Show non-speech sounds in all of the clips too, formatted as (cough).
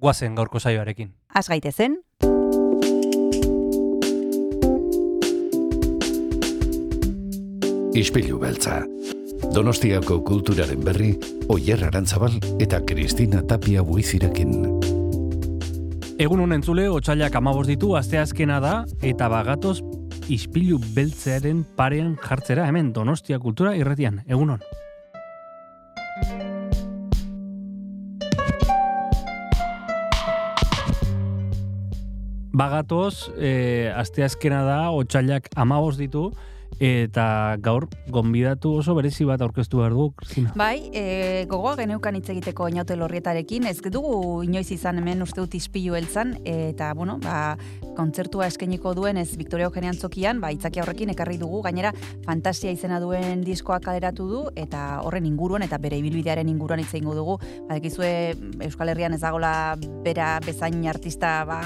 guazen gaurko saioarekin. Az gaitezen, Ispilu beltza. Donostiako kulturaren berri, Oyer Arantzabal eta Kristina Tapia buizirekin. Egun honen zule, otxailak amabos ditu, asteazkena da, eta bagatoz ispilu beltzearen parean jartzera hemen Donostia kultura irratian. Egun Bagatoz, e, asteazkena da, otxailak amabos ditu, eta gaur gonbidatu oso berezi bat aurkeztu behar dugu, Kristina. bai, e, gogoa geneukan hitz egiteko inaute lorrietarekin, ez dugu inoiz izan hemen uste dut izpilu heltzan, eta, bueno, ba, kontzertua eskainiko duen ez Victoria Eugenian zokian, ba, itzaki horrekin ekarri dugu, gainera, fantasia izena duen diskoa kaleratu du, eta horren inguruan, eta bere ibilbidearen inguruan hitz egingo dugu, badekizue Euskal Herrian ez dagola bera bezain artista ba,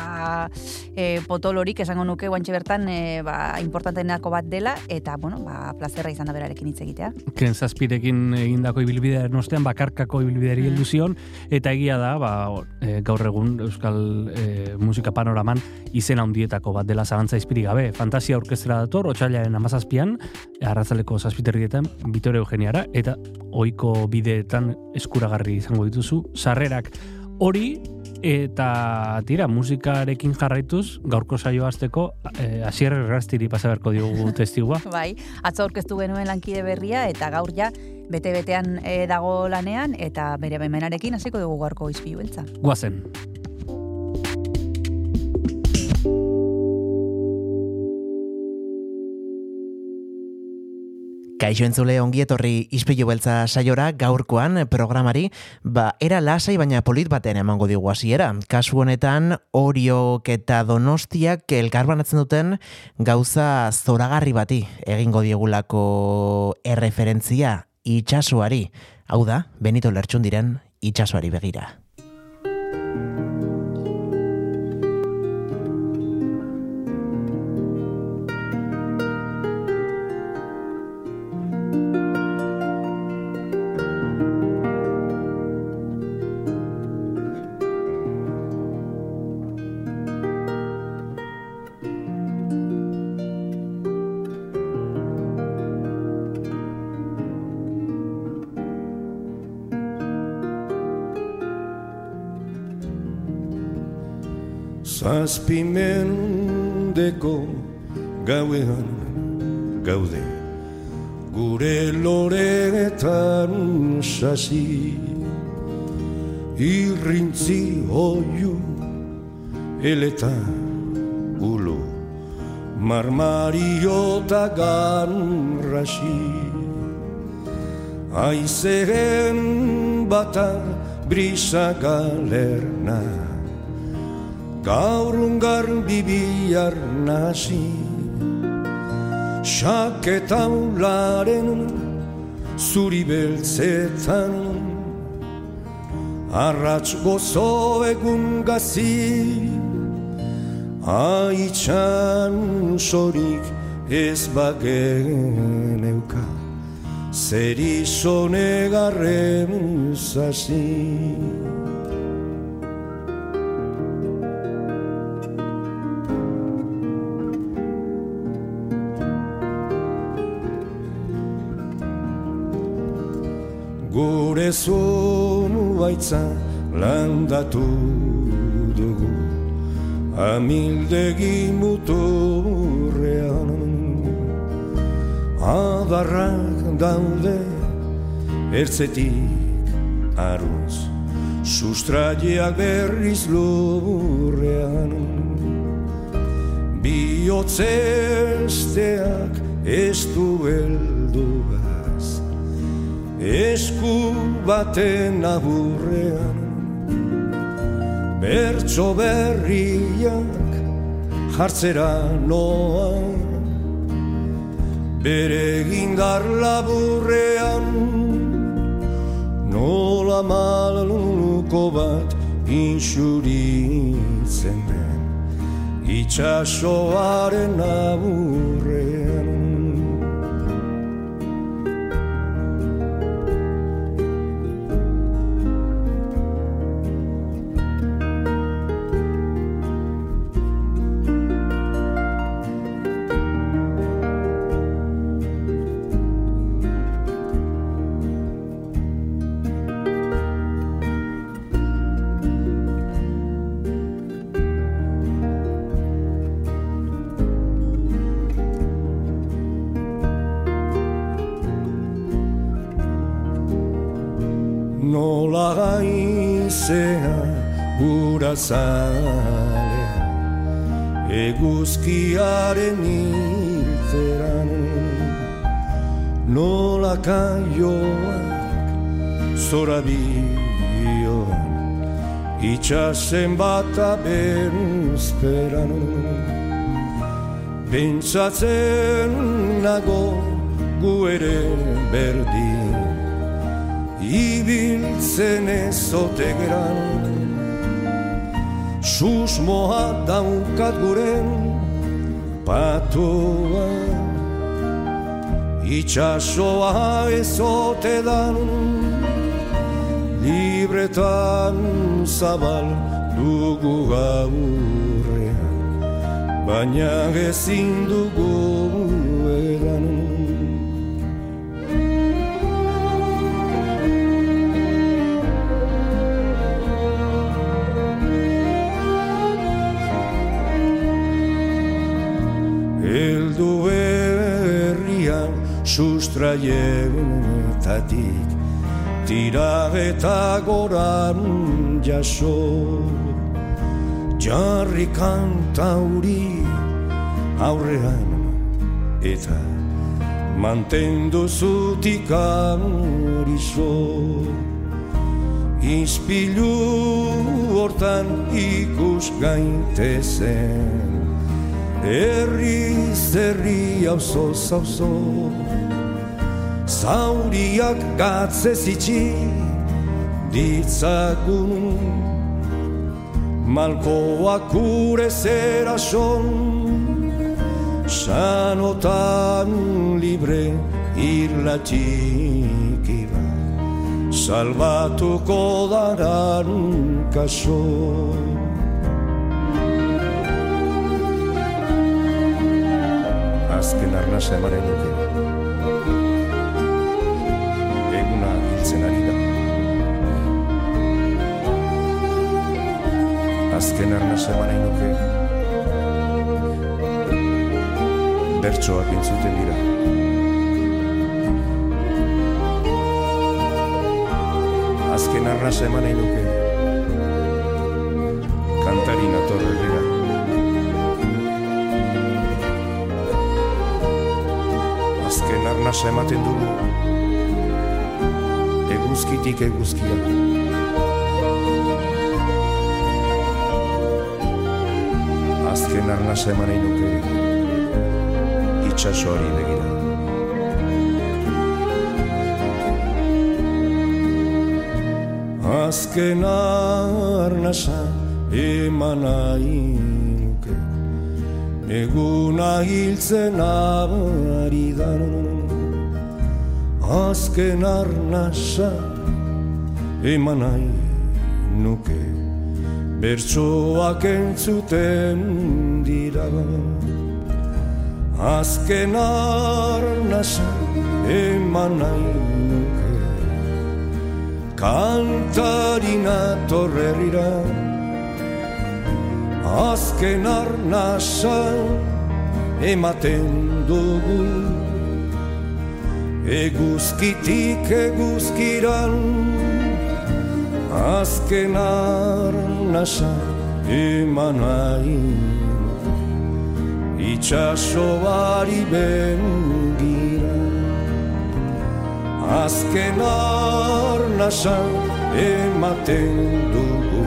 e, potolorik esango nuke guantxe bertan e, ba, importanteenako bat dela, eta, bueno, ba, plazerra izan da berarekin hitz egitea. Ken zazpirekin egindako ibilbidearen ostean, bakarkako ibilbideari Mm. heldu zion, eta egia da, ba, e, gaur egun Euskal e, musika panoraman izen handietako bat dela zalantza izpiri gabe. Fantasia orkestera dator, otxailaren amazazpian, arratzaleko zazpiterrietan, Bitore Eugeniara, eta ohiko bideetan eskuragarri izango dituzu, sarrerak hori, eta tira, musikarekin jarraituz, gaurko saio hasteko e, asierre errastiri pasa beharko diogu (laughs) testigua. Bai, atzo aurkeztu genuen lankide berria, eta gaur ja, bete-betean e, dago lanean, eta bere baimenarekin hasiko dugu gaurko izpilu beltza. Guazen. Kaixo entzule ongietorri ispilu beltza saiora gaurkoan programari, ba, era lasai baina polit baten emango digu hasiera. Kasu honetan, Oriok eta Donostiak elkarbanatzen duten gauza zoragarri bati egingo diegulako erreferentzia itxasoari. Hau da, Benito Lertxundiren itxasoari begira. Zazpimendeko gauean gaude. Gure loretan sasi Irrintzi oiu eleta ulo Marmario eta ganrasi Aizeren bata brisa galerna Gaur ungar bibiar nasi Saketaularen zuri beltzetan. Arratz gozo egun gazi Aitxan sorik ez bagen euka. Zer izone garren zonu baitza landatu dugu. Amildegi muturrean Adarrak daude ertzetik aruz Sustraiak berriz lurrean. Biotzesteak ez du Esku baten aburrean bertso berriak jartzera noa bere gindar laburrean nola maluko bat insuritzen den itxasoaren aburrean zale Eguzkiaren hiltzeran Nola kaioak zora bioan Itxasen bat aberuzperan Bentsatzen nago gu ere berdin Ibiltzen ezote geran susmoa daukat guren patua itxasoa ezote dan libretan zabal dugu gaurrean baina ezin dugu sustraietatik tira eta goran jaso. Jarri kantauri aurrean eta mantendu zutik amorizo Izpilu hortan ikus gaintezen Herri zerri hauzo zauzo zauriak gatze zitsi ditzagun. Malkoak ure zera son sanotan libre irlatik iba. Salbatuko daran kaso. Azken arnasa emaren duke azken arna zeman nahi nuke. Bertsoak intzuten dira. Azken arna zeman nahi nuke. Kantari natorre dira azken arna ematen dugu. Eguzkitik eguzkiak azken arnasa eman nahi nuke. Itxasoari begira. Azken arnasa eman nahi nuke. Eguna hiltzen abari Azken arnasa eman nuke. Bertsoak entzuten dira azken arnasa eman nahi nuke. Kantarina torrerira azken arnasa ematen dugu. Eguzkitik eguzkiran. Azken arnasa eman nahi itxaso bari bengira azken arnasa ematen dugu.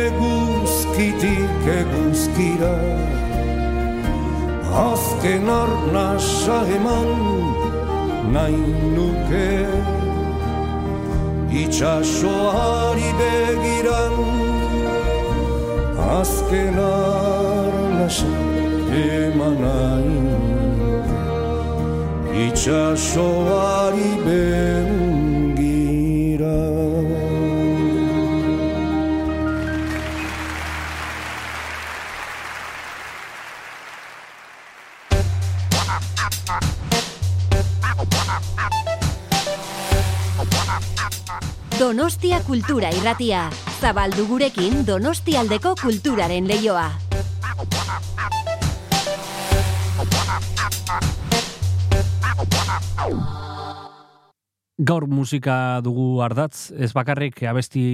Eguzkitik eguzkira. Azken arnasa eman nahi nuke. Itxasoari begiran. Azken arnasa eman nahi nuke Itxasoari Donostia Kultura Irratia. Zabaldu gurekin Donostialdeko kulturaren leioa. Gaur musika dugu ardatz, ez bakarrik abesti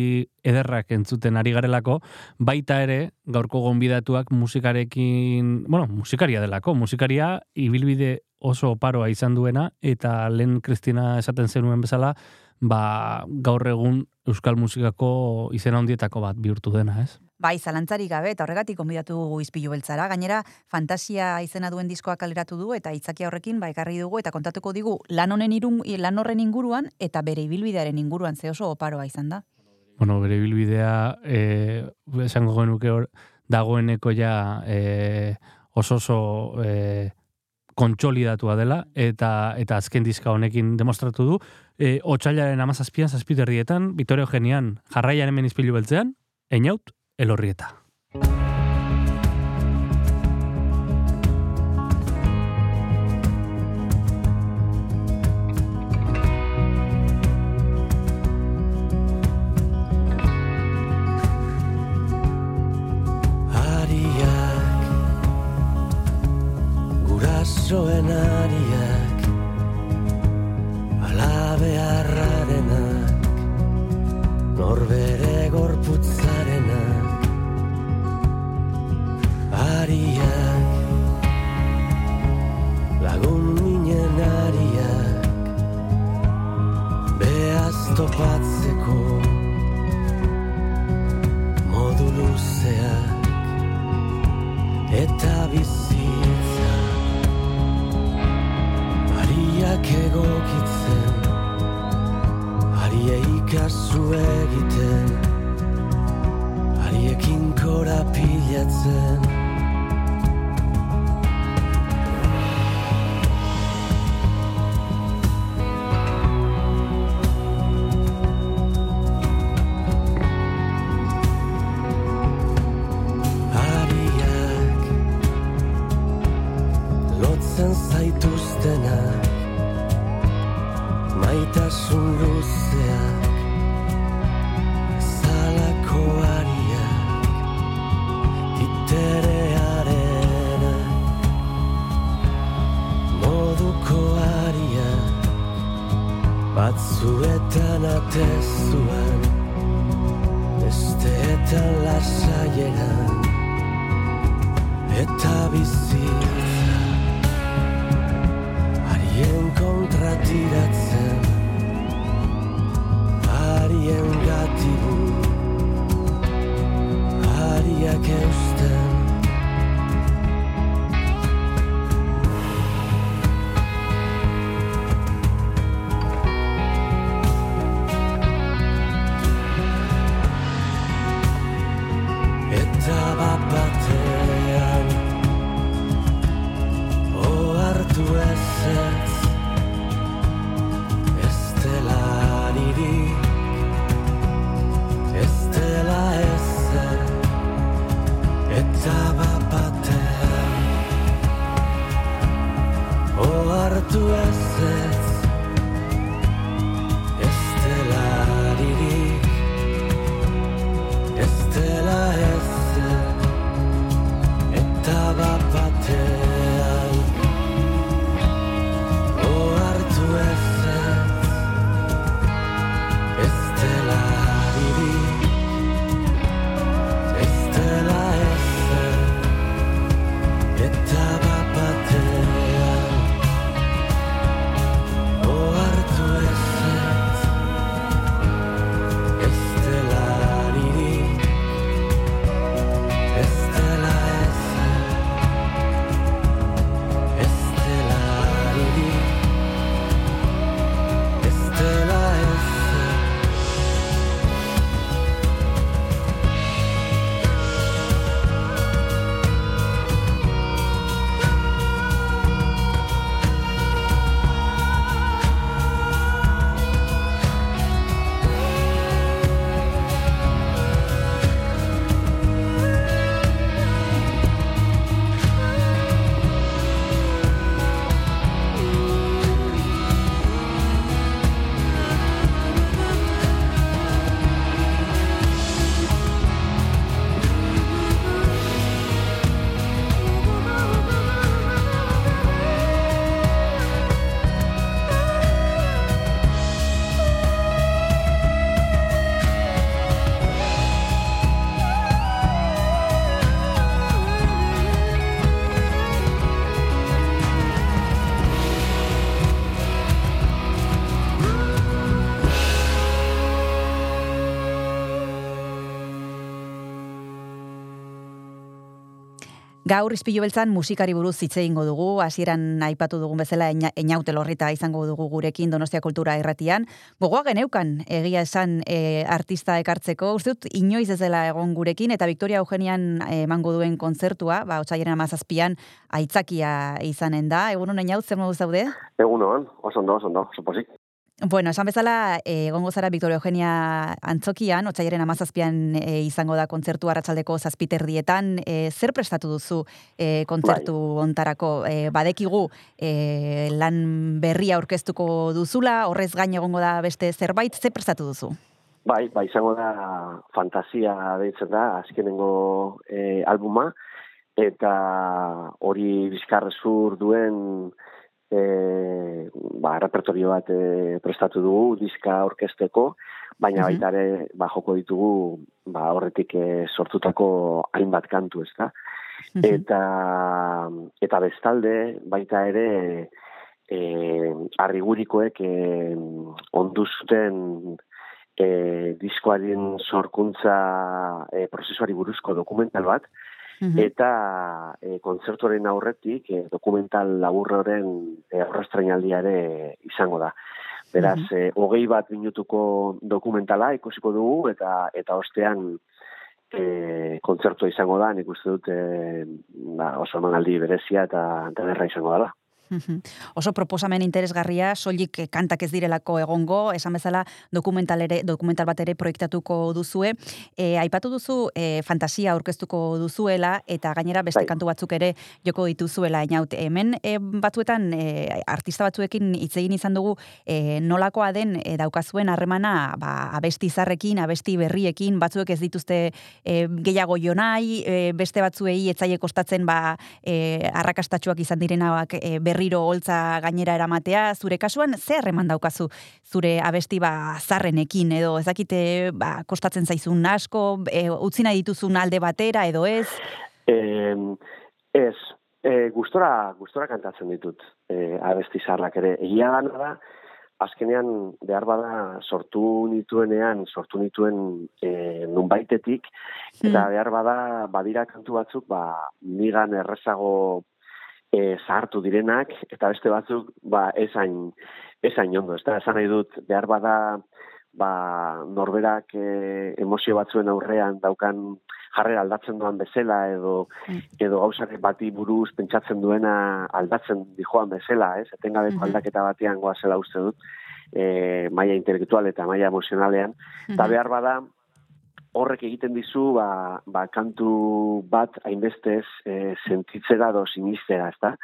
ederrak entzuten ari garelako, baita ere gaurko gonbidatuak musikarekin, bueno, musikaria delako, musikaria ibilbide oso oparoa izan duena, eta lehen Kristina esaten zenuen bezala, ba, gaur egun euskal musikako izena handietako bat bihurtu dena, ez? Bai, zalantzari gabe, eta horregatik konbidatu dugu izpilu beltzara. Gainera, fantasia izena duen diskoa kaleratu du, eta itzakia horrekin, ba, ekarri dugu, eta kontatuko digu, lan honen irun, lan horren inguruan, eta bere ibilbidearen inguruan, ze oso oparoa izan da. Bueno, bere ibilbidea, e, esango genuke hor, dagoeneko ja e, oso oso e, kontsolidatua dela, eta eta azken diska honekin demostratu du, e, otxailaren amazazpian, zazpiterrietan, Vitorio Genian, jarraian hemen izpilu beltzean, eniaut, elorrieta. Gurasoen ariak Alabearrarenak Norbere gorputzarenak Beaz topatzeko Modu luzeak eta bizitza. Ariak egokitzen Arie ikasu egiten Ariekin korapilatzen Gaur izpilu beltzan musikari buruz hitz egingo dugu, hasieran aipatu dugun bezala eina- einaute lorrita izango dugu gurekin Donostia Kultura Erratian. Gogoa geneukan egia esan e, artista ekartzeko, uste dut inoiz ez dela egon gurekin, eta Victoria Eugenian eh, emango duen kontzertua, ba, otxaiaren amazazpian, aitzakia izanen da. Egun honen zer modu zaude? Egun hon, oso ondo, oso ondo, oso. Bueno, esan bezala, egongo zara Victoria Eugenia antzokian, otxaiaren amazazpian e, izango da kontzertu arratsaldeko zazpiterdietan. E, zer prestatu duzu e, kontzertu ontarako? E, badekigu e, lan berria aurkeztuko duzula, horrez gain egongo da beste zerbait, zer prestatu duzu? Bai, bai, izango da fantasia deitzen da, azkenengo eh, albuma, eta hori bizkarrezur duen eh, ba, repertorio bat eh, prestatu dugu, diska orkesteko, baina Mhm. baita ere ba, joko ditugu ba, horretik eh, sortutako hainbat kantu, ez da? eta eta bestalde baita ere eh arrigurikoek eh, ondu zuten eh, diskoaren sorkuntza eh, prozesuari buruzko dokumental bat Mhm. eta eh, kontzertuaren aurretik eh, dokumental laburroren eh, aurrestrainaldia ere izango da. Beraz, eh, hogei bat minutuko dokumentala ikusiko dugu eta eta ostean e, kontzertua izango da, nik uste dut e, ba, oso emanaldi berezia eta derra izango dela. Oso proposamen interesgarria, soilik eh, kantak ez direlako egongo, esan bezala dokumental, ere, dokumental bat ere proiektatuko duzue. E, aipatu duzu e, fantasia aurkeztuko duzuela, eta gainera beste Bai. kantu batzuk ere joko dituzuela inaut. Hemen e, batzuetan e, artista batzuekin hitz egin izan dugu e, nolakoa den e, daukazuen harremana ba, abesti zarrekin, abesti berriekin, batzuek ez dituzte e, gehiago jonai, e, beste batzuei etzaile kostatzen ba, e, arrakastatxuak izan direnak e, berriro holtza gainera eramatea, zure kasuan ze harreman daukazu zure abesti ba zarrenekin edo ezakite ba, kostatzen zaizun asko, e, utzi nahi dituzun alde batera edo ez? E, ez, e, gustora, gustora kantatzen ditut e, abesti zarrak ere. Egia dana da, azkenean behar bada sortu nituenean, sortu nituen e, nunbaitetik, eta behar bada badira kantu batzuk, ba, nigan errezago e, zahartu direnak, eta beste batzuk, ba, esain, esain ondo, ez da, esan nahi dut, behar bada, ba, norberak e, emozio batzuen aurrean daukan jarrera aldatzen duan bezala, edo, edo gauzak bati buruz pentsatzen duena aldatzen dijoan bezala, ez? Etengabeko Mhm. aldaketa batean goazela uste dut, e, maila intelektual eta maila emozionalean, eta behar bada, horrek egiten dizu, ba, ba, kantu bat hainbestez e, sentitzera do sinistera, ezta?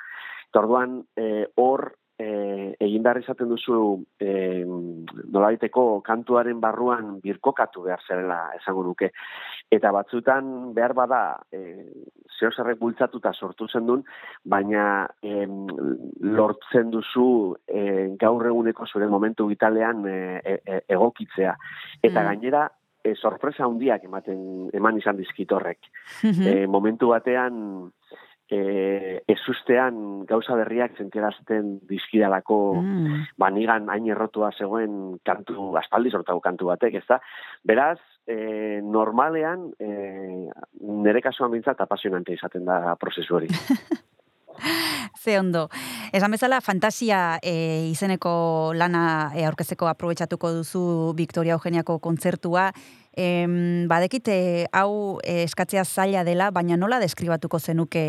Eta orduan, e, hor, e, egin behar izaten duzu e, nolabaiteko kantuaren barruan birkokatu behar zerela esango nuke. Eta batzutan behar bada e, zeo zerrek bultzatuta sortu zen duen, baina em, lortzen duzu e, gaur eguneko zure momentu vitalean e, e, e, egokitzea. Eta Mm. gainera, e, sorpresa handiak ematen eman izan dizkit horrek. Mhm. E, momentu batean e, ezustean gauza berriak sentiarazten dizkidalako Mm. ba, nigan hain errotua zegoen kantu, aspaldi sortago kantu batek, ez da? Beraz, e, normalean, e, nire kasuan bintzat apasionante izaten da prozesu hori. (laughs) (laughs) Ze ondo. Esan bezala, fantasia e, izeneko lana e, aurkezeko aprobetsatuko duzu Victoria Eugeniako kontzertua. Em, badekite hau e, eskatzea zaila dela, baina nola deskribatuko zenuke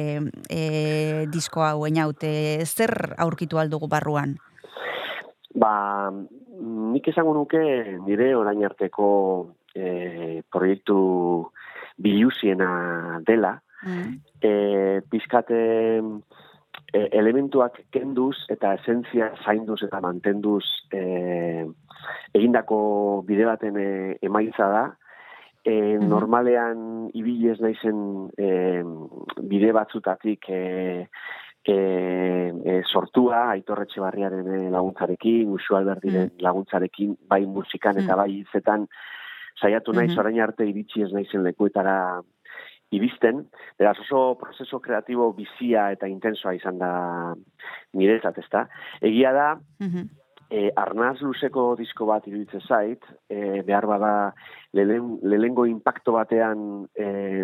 e, disko hau einaute, zer aurkitu aldugu barruan? Ba, nik esango nuke nire orain arteko e, proiektu biluziena dela, Mm. e, pizkate e, elementuak kenduz eta esentzia zainduz eta mantenduz e, egindako bide baten e, emaitza da. E, Mhm. Normalean ibili ez naizen e, bide batzutatik e, e, e, sortua, aitorretxe barriaren e, laguntzarekin, usu alberdiren laguntzarekin, bai musikan eta Mm. bai hitzetan, saiatu naiz Mhm. orain arte iritsi ez naizen lekuetara ibisten, beraz oso prozeso kreatibo bizia eta intensoa izan da niretzat, ezta? Egia da, Mhm. e, arnaz luzeko disko bat iruditzen zait, e, behar bada lehen, lehengo impacto batean e,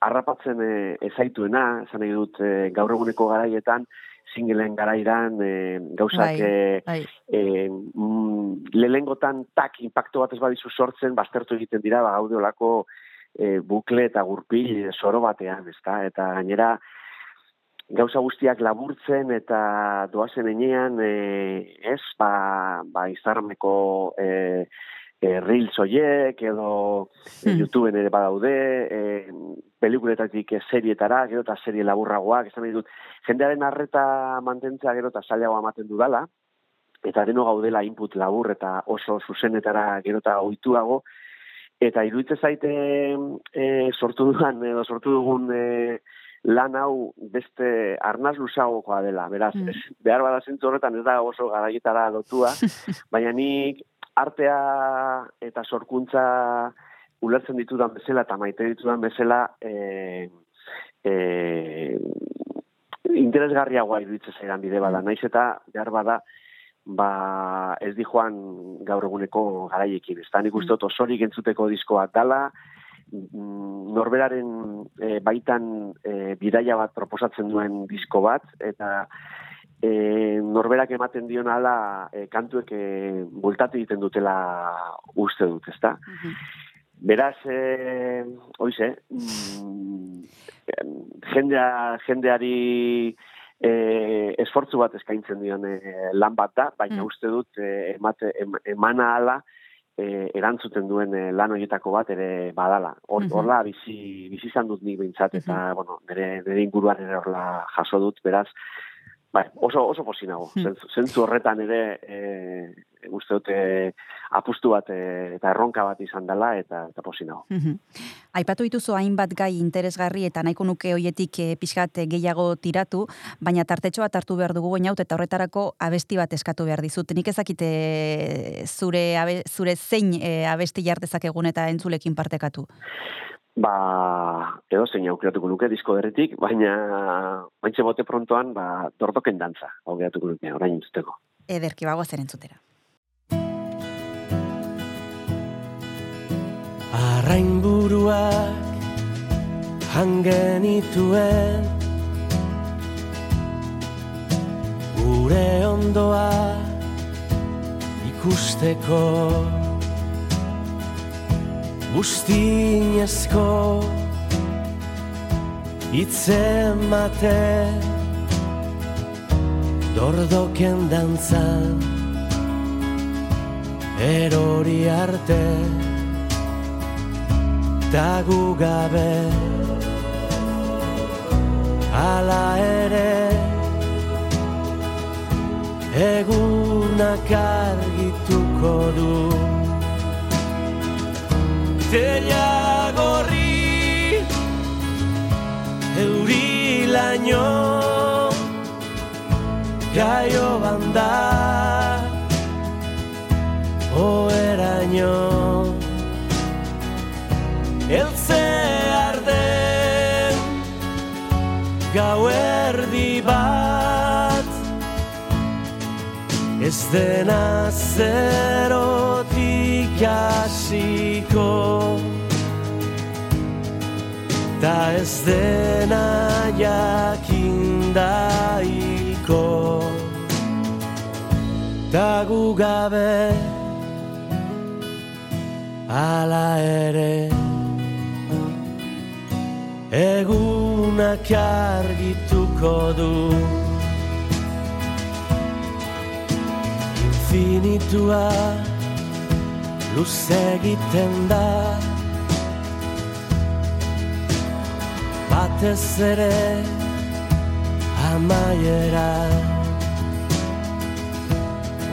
harrapatzen e, ezaituena, esan nahi dut e, gaur eguneko garaietan, singleen garairan e, gauzak Bai, e, bai. e, mm, lehengotan tak impacto bat ez badizu sortzen, baztertu egiten dira, ba, gaude olako e, bukle eta gurpil soro batean, ezta? Eta gainera, gauza guztiak laburtzen eta doazen enean, e, ez, ba, ba izarmeko e, e, reels oiek, edo e, Hmm. YouTubeen ere badaude, e, pelikuletatik e, serietara, gero eta serie laburragoak, esan dut, jendearen arreta mantentzea gero eta zailagoa ematen dudala, eta deno gaudela input labur eta oso zuzenetara gero eta ohituago, eta iruditzen zaite e, sortu dudan, edo sortu dugun e, lan hau beste arnaz luzagokoa dela, beraz, Mm. ez, behar bada zentzu horretan ez da oso garaietara lotua, (laughs) baina nik artea eta sorkuntza ulertzen ditudan bezala eta maite ditudan bezala e, e, interesgarriagoa iruditzen zaidan bide bada, naiz eta behar bada ba ez di joan gaur eguneko garaiekin. Ez da nik uste dut osorik entzuteko diskoak dala, mm, norberaren e, baitan e, bidaia bat proposatzen duen disko bat, eta e, norberak ematen dion ala e, kantuek e, bultatu egiten dutela uste dut, ezta? Mhm. Beraz, e, oize, mm, jendea, jendeari e, esfortzu bat eskaintzen dion e, lan bat da, baina Mm. uste dut e, emate, em, emana ala e, erantzuten duen e, lan horietako bat ere badala. Hor, Mhm. Horla bizi, bizi izan dut nik behintzat, eta, bueno, nire, nire inguruan ere horla jaso dut, beraz, bai, oso, oso posinago. Mm. Zentzu, zentzu horretan ere, e, uste dut, e, apustu bat e, eta erronka bat izan dela, eta, eta posinago. Mhm. Aipatu dituzu hainbat gai interesgarri eta nahiko nuke hoietik e, pixkat eh, gehiago tiratu, baina tartetxo bat hartu behar dugu gainaut eta horretarako abesti bat eskatu behar dizut. Nik ezakite zure, abe, zure zein e, abesti jartezak egun eta entzulekin partekatu. Ba, edo zein aukeratuko nuke disko berretik, baina baintxe bote prontoan, ba, dortoken dantza aukeratuko nuke, orain entzuteko. Ederki bagoa zer entzutera. Arrain buruak hangenituen Gure ondoa ikusteko Bustinezko itzemate Dordoken dantzan erori arte. Ta gu gabe Ala ere Egunak argituko du Teia gorri Euri laino Gaio banda Oeraino. Eltze arden Gauerdi bat Ez dena zerotik hasiko Ta ez dena jakinda hilko Ta gu gabe Ala ere Egunak argituko du. Infinitua luze egiten da. Batez ere amaiera.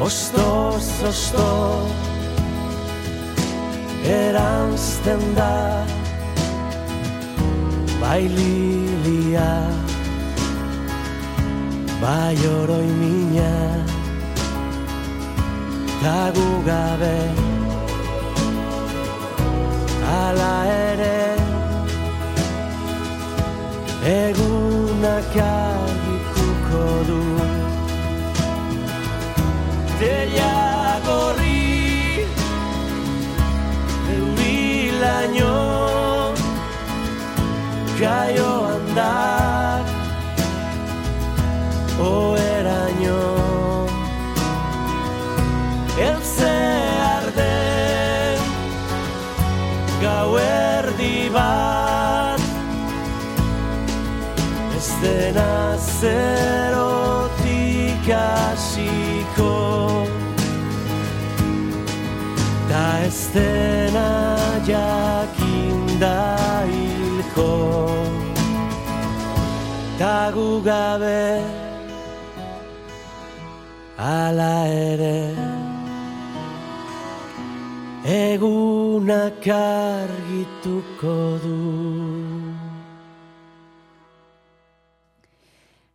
Ostoz, ostoz eranzten da. Bai lilia Bai oroi mina Tagu gabe Ala ere Egunak argituko du. Teia gorri Euri laino jaioan da Oeraino. Elze arden erdi bat. Ez dena zerotik hasiko. Ta ez dena jakinda hilko. Ta gu gabe Ala ere Egunak argituko du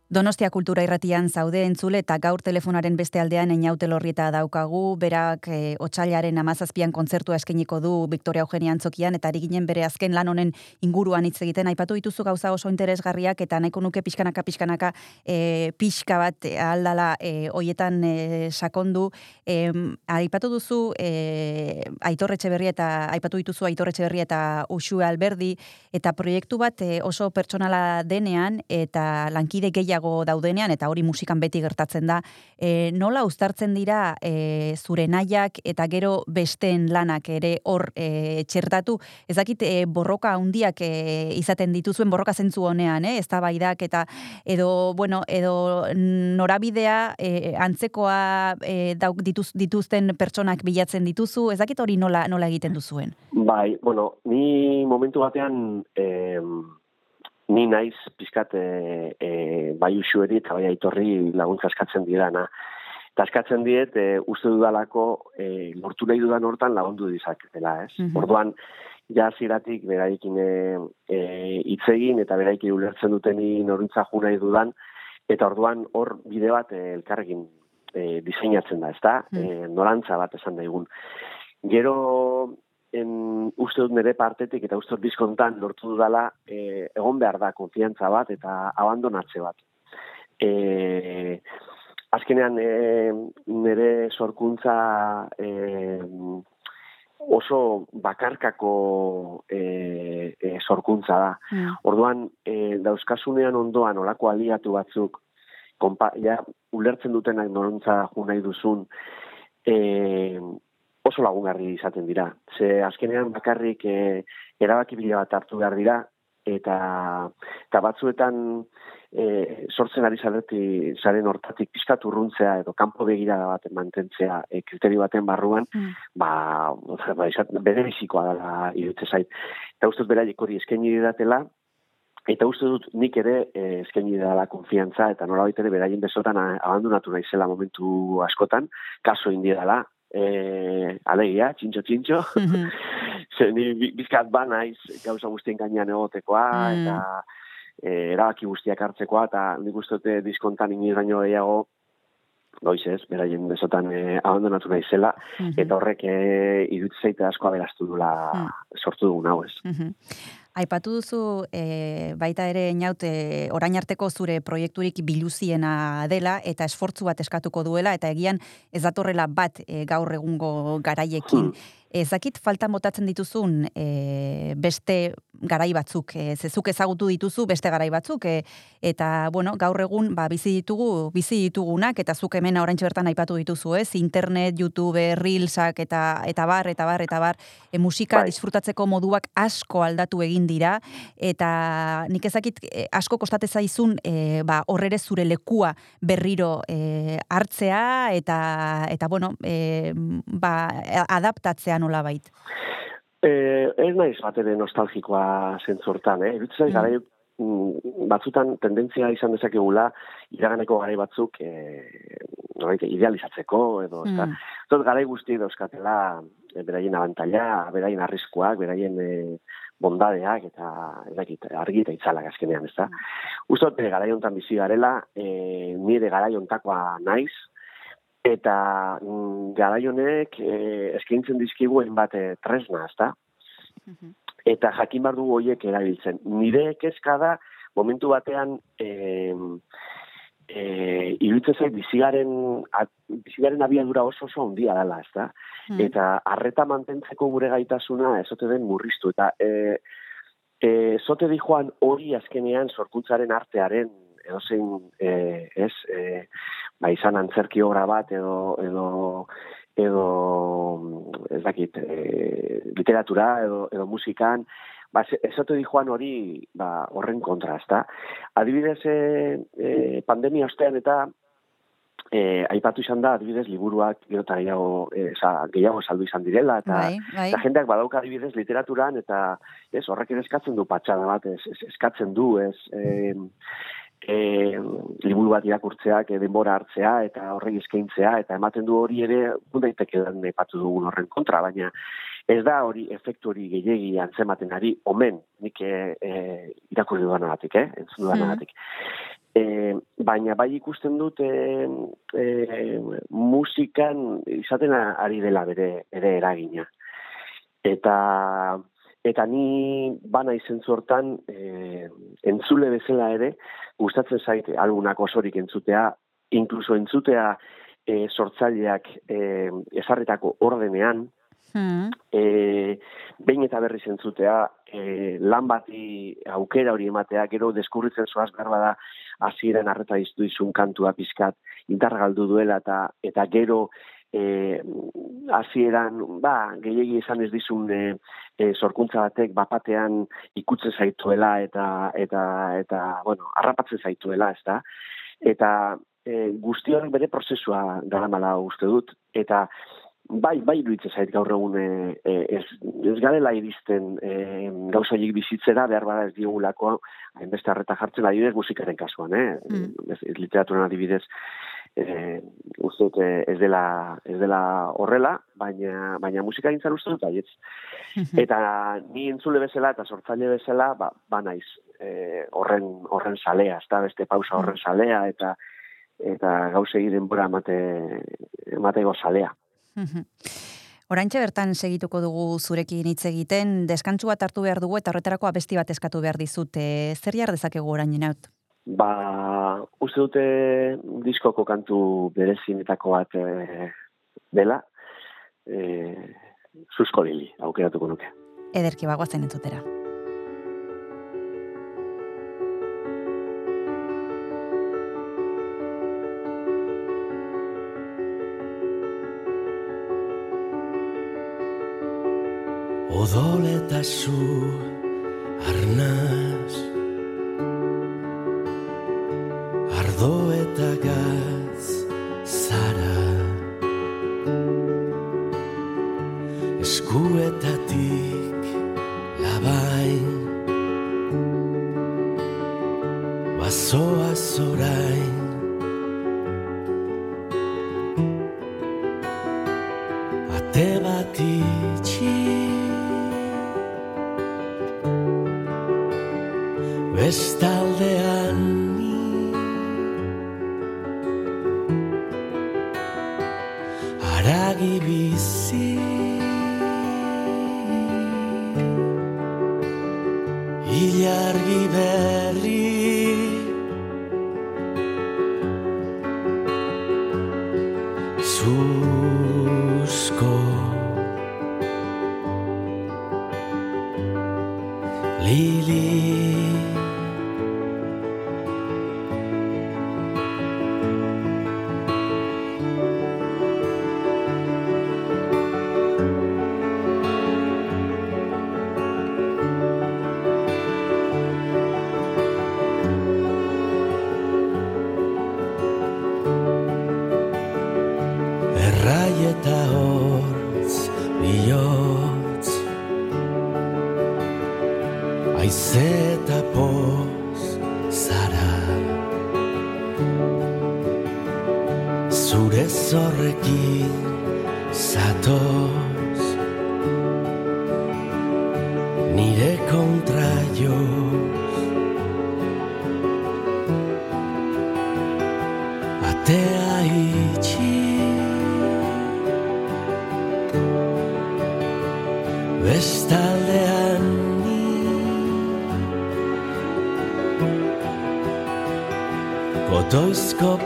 Donostia kultura irratian zaude entzule eta gaur telefonaren beste aldean einaute lorrieta daukagu, berak e, otxailaren amazazpian kontzertua eskeniko du Victoria Eugenia Antzokian, eta ari ginen bere azken lan honen inguruan hitz egiten, aipatu dituzu gauza oso interesgarriak, eta nahiko nuke pixkanaka pixkanaka e, pixka bat aldala e, hoietan e, sakondu, e, aipatu duzu e, aitorretxe berri eta aipatu dituzu aitorretxe berri eta usue alberdi, eta proiektu bat e, oso pertsonala denean, eta lankide gehiago gehiago daudenean, eta hori musikan beti gertatzen da, e, nola uztartzen dira e, zure nahiak eta gero besteen lanak ere hor e, txertatu, ezakit e, borroka handiak e, izaten dituzuen borroka zentzu honean, eh? ez eta edo, bueno, edo norabidea e, antzekoa e, dauk dituz, dituzten pertsonak bilatzen dituzu, ezakit hori nola, nola egiten duzuen? Bai, bueno, ni momentu batean... Eh, ni naiz pizkat e, e, bai usueri eta bai aitorri laguntza eskatzen didana. Eta eskatzen diet, e, uste dudalako, e, lortu nahi dudan hortan lagundu dizaketela, ez? Mm Orduan, ja ziratik beraikin e, e, itzegin eta beraikin ulertzen duteni norintza ju nahi dudan, eta orduan hor bide bat e, elkarrekin e, diseinatzen da, ezta? Mm. E, norantza bat esan daigun. Gero en, uste dut nire partetik eta uste dut bizkontan lortu dudala e, egon behar da konfiantza bat eta abandonatze bat. E, azkenean e, nire sorkuntza e, oso bakarkako e, e, sorkuntza da. Mm. Orduan, e, dauzkasunean ondoan olako aliatu batzuk, kompa, ja, ulertzen dutenak noruntza ju nahi duzun, e, oso lagungarri izaten dira. Ze azkenean bakarrik e, erabaki bila bat hartu behar dira, eta, eta batzuetan e, sortzen ari zareti zaren hortatik pizkat urruntzea edo kanpo begira bat mantentzea e, kriterio baten barruan, mm. ba, ba izat, bere bizikoa dela irutze zait. Eta uste dut beraiek hori eskaini didatela, Eta uste dut nik ere eh, eskaini dela konfiantza eta nola ere beraien besotan abandonatu naizela momentu askotan, kaso indi dela, e, alegia, txintxo, txintxo. (laughs) Mm -hmm. ni bizkat ba naiz gauza guztien gainean egotekoa, mm. eta e, erabaki guztiak hartzekoa, eta nik uste dute diskontan iniz gaino gehiago, goiz ez, beraien besotan e, abandonatu nahi zela, mm eta horrek e, iruditzen asko aberastu dula mm. sortu dugun hau ez. Mm Aipatu duzu e, baita ere inaute orain arteko zure proiekturik biluziena dela eta esfortzu bat eskatuko duela eta egian ez datorrela bat e, gaur egungo garaiekin. Hmm. Ezakit falta motatzen dituzun e, beste garai batzuk, e, zezuk ezagutu dituzu beste garai batzuk, e, eta bueno, gaur egun ba, bizi ditugu, bizi ditugunak, eta zuk hemen oraintxe bertan aipatu dituzu, ez? Internet, YouTube, Reelsak, eta, eta bar, eta bar, eta bar, e, musika bai. disfrutatzeko moduak asko aldatu egin dira, eta nik ezakit asko kostate zaizun e, ba, horrere zure lekua berriro e, hartzea, eta, eta bueno, e, ba, adaptatzea nola bait? Eh, ez naiz bat ere nostalgikoa zentzortan, eh? Erutzen mm. mm. batzutan tendentzia izan dezakegula iraganeko garai batzuk noraite, idealizatzeko edo mm. eta tot garai guzti dauzkatela e, beraien abantaila, beraien arriskuak, beraien e, bondadeak eta edakit, argi eta itzalak azkenean, ez da? Mm. Uztot, e, garai hontan bizi garela, e, nire garai hontakoa naiz, eta mm, garaionek eh, eskaintzen dizkiguen bat eh, tresna, ezta? Mhm. Eta jakin bar dugu hoiek erabiltzen. Nire kezka da momentu batean eh eh iruditzen zait bizigaren bizigaren abiadura oso oso handia dela, ezta? Mhm. Eta harreta mantentzeko gure gaitasuna ezote den murriztu eta eh e, zote di joan hori azkenean sorkuntzaren artearen edozein e, ez e, ba izan antzerki obra bat edo edo edo ez dakit e, literatura edo, edo musikan ba, ezote di joan hori ba, horren kontra, ezta? Adibidez, e, e, pandemia ostean eta e, aipatu izan da, adibidez, liburuak gero eta gehiago, e, gehiago saldu izan direla, eta, bai, bai. eta jendeak badauka adibidez literaturan, eta ez, horrek ere eskatzen du patxada bat, ez, eskatzen du, ez, e, e, liburu bat irakurtzeak e, denbora hartzea, eta horrek eskaintzea, eta ematen du hori ere, daiteke den epatu dugun horren kontra, baina ez da hori efektu hori gehiegi antzematen ari, omen, nik e, e, irakurri duan agatik, eh? entzun duan agatik. E, baina bai ikusten dut e, e, musikan izaten ari dela bere, bere eragina. Eta eta ni bana izen hortan e, entzule bezala ere gustatzen zaite algunak osorik entzutea, inkluso entzutea e, sortzaileak e, ezarretako ordenean, Hmm. E, behin eta berriz entzutea, e, lan bati aukera hori ematea, gero deskurritzen zoaz behar bada hasieran arreta iztu izun kantua pizkat indargaldu duela eta eta gero e, hasieran ba, gehiegi izan ez dizun e, e, sorkuntza batek bapatean ikutzen zaituela eta eta eta bueno, harrapatzen zaituela, ezta? Eta e, guzti horrek bere prozesua daramala uste dut eta bai, bai iruditzen zait gaur egun e, e, ez, ez garela iristen e, gauza bizitzera, behar bada ez diogulako, hainbeste harreta jartzen adibidez musikaren kasuan, eh? Mm. Ez, literaturan adibidez, e, uste dut e, ez dela, ez dela horrela, baina, baina musika gintzen uste dut, aietz. Eta ni entzule bezala eta sortzaile bezala, ba, ba naiz, e, horren, horren salea, ez beste pausa horren salea, eta eta gauzegi denbora emate, emateko salea. Oraintxe bertan segituko dugu zurekin hitz egiten, deskantsu bat hartu behar dugu eta horretarako abesti bat eskatu behar dizute. Zer jar dezakegu orain inaut? Ba, uste dute diskoko kantu berezinetako bat e, dela, e, susko lili, aukeratuko nuke. Ederki bagoazen entzutera. Odol eta zu arnaz Ardo eta gaz zara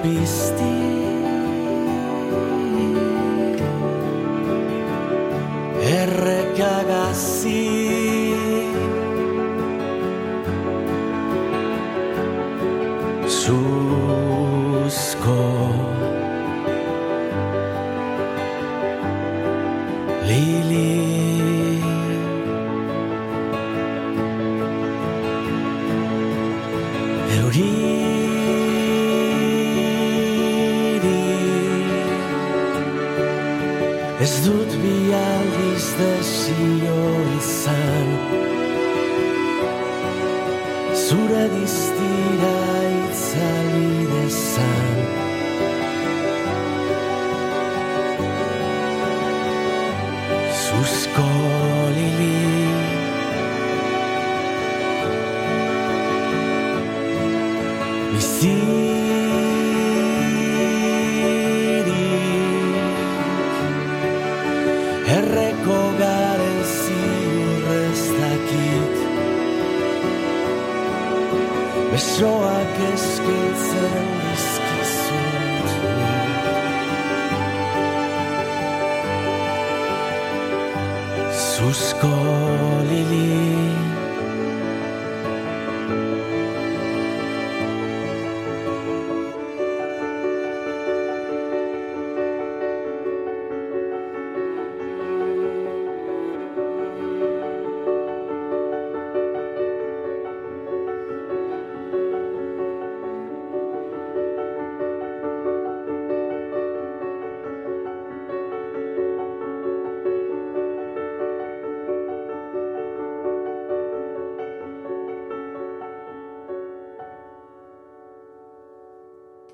be.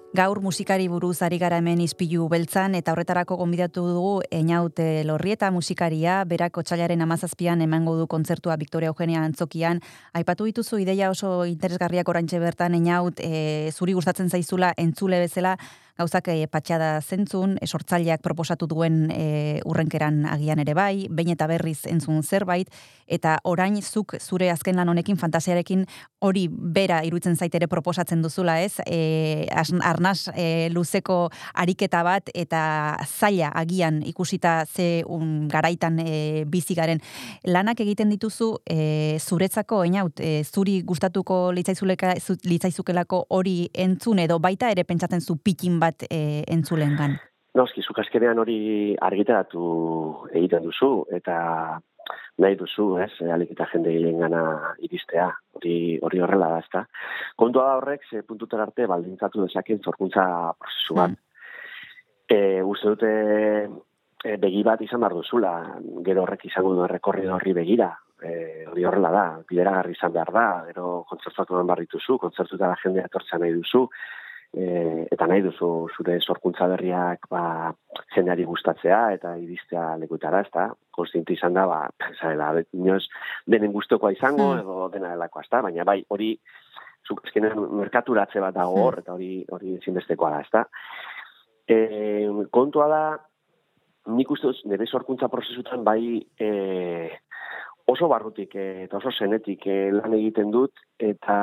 Gaur musikari buruz ari gara hemen izpilu beltzan eta horretarako gonbidatu dugu Einaut eh, Lorrieta musikaria, berak otsailaren amazazpian emango du kontzertua Victoria Eugenia Antzokian. Aipatu dituzu ideia oso interesgarriak oraintxe bertan Einaut, e, zuri gustatzen zaizula entzule bezala, gauzak e, patxada zentzun, esortzaileak proposatu duen e, urrenkeran agian ere bai, behin eta berriz entzun zerbait, eta orain zuk zure azken lan honekin fantasiarekin hori bera irutzen zaitere proposatzen duzula ez, e, arnaz e, luzeko ariketa bat eta zaila agian ikusita ze un, garaitan e, bizi garen. Lanak egiten dituzu e, zuretzako einaut, e, zuri gustatuko litzaizukelako hori entzun edo baita ere pentsatzen zu pikin bat e, entzulen gan. Noski, zuk hori argitaratu egiten duzu, eta nahi duzu, ez, alik eta jende gana iristea, hori, hori horrela da, ezta. Kontua da horrek, ze puntutar arte, baldintzatu dezaken zorkuntza prozesu bat. Mm. E, uste dute e, begi bat izan behar duzula, gero horrek izango du errekorri horri begira, e, hori horrela da, bideragarri izan behar da, gero kontzertuatu behar dituzu, kontzertuta da jendea etortzea nahi duzu, e, eta nahi duzu zure sorkuntza berriak ba, jendeari gustatzea eta iristea lekutara, ez da? Konstientu izan da, ba, zarela, inoz, denen guztokoa izango, Hmm. edo dena delakoa, ez da? Baina bai, hori, zuk azkenean merkaturatze bat dago hor, eta hori hori ezinbestekoa da, ez da? E, kontua da, nik uste dut, nire sorkuntza prozesutan bai e, oso barrutik e, eta oso zenetik e, lan egiten dut, eta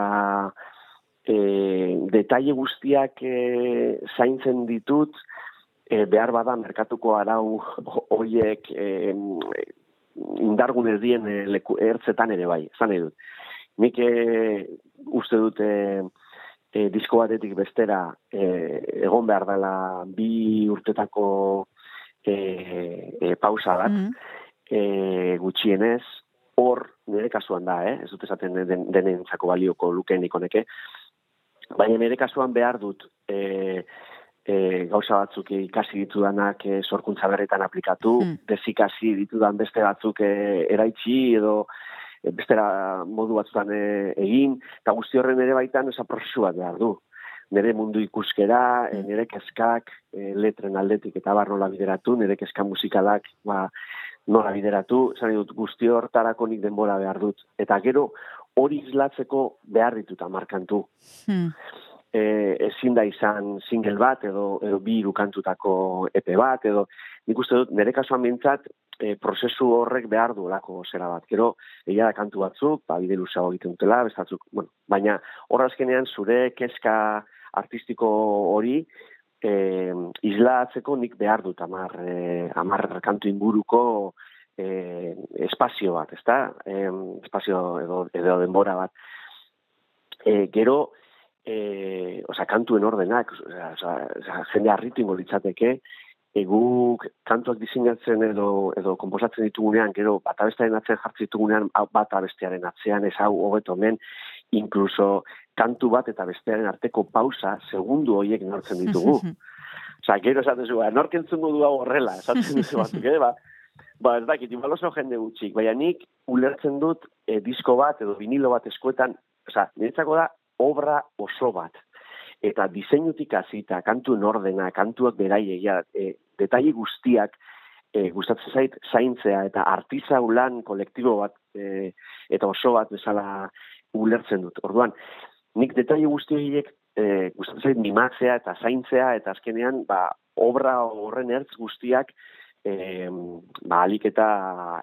e, detaile guztiak e, zaintzen ditut, e, behar bada merkatuko arau (laughs) horiek e, indargun ez dien e, leku, ertzetan ere bai, zan nahi dut. Nik e, uste dut e, e, disko batetik bestera e, egon behar dela bi urtetako e, e, pausa bat, Mm. e, gutxienez, hor nire kasuan da, eh? ez dut esaten den, denentzako balioko lukeenik honeke, baina nire kasuan behar dut e, e, gauza batzuk ikasi ditudanak e, sorkuntza berretan aplikatu, Hmm. desikasi ditudan beste batzuk e, eraitsi edo e, bestera modu batzutan e, egin, eta guzti horren ere baitan esa prozesu bat behar du. Nire mundu ikuskera, e, nire kezkak, e, letren aldetik eta bar nola bideratu, nire kezka musikalak ba, nola bideratu, esan nahi dut guzti hortarako nik denbora behar dut. Eta gero hori izlatzeko behar ditut amarkantu. Hmm. E, ezin da izan single bat edo, edo bi irukantutako epe bat edo nik uste dut nire kasuan bintzat e, prozesu horrek behar duelako zera bat. Gero, egia da kantu batzuk, ba, bide luzeago egiten dutela, beste batzuk, bueno, baina horra azkenean zure kezka artistiko hori e, islatzeko nik behar dut amar, e, amar kantu inguruko e, espazio bat, ezta? E, espazio edo, edo denbora bat. E, gero, e, oza, kantuen ordenak, oza, oza, jende harritu ingo litzateke, eguk kantuak diseinatzen edo edo konposatzen ditugunean, gero bat abestearen atzean jartzen ditugunean, bat abestearen atzean, ez hau hobeto hemen, incluso kantu bat eta bestearen arteko pausa, segundu horiek nortzen ditugu. (laughs) Osa, gero esaten zu, nork entzungo du hau horrela, esaten duzu batzuk, (laughs) ere, ba, ba, ez dakit, igual oso jende gutxik, baina nik ulertzen dut e, disko bat edo vinilo bat eskuetan, osa, niretzako da obra oso bat. Eta diseinutik hasita kantu ordena, kantuak beraieia, e, detaile guztiak e, gustatzen zait zaintzea eta artizau lan kolektibo bat e, eta oso bat bezala ulertzen dut. Orduan, nik detaile guzti horiek e, gustatzen zait mimatzea eta zaintzea eta azkenean ba, obra horren ertz guztiak e, ba, alik eta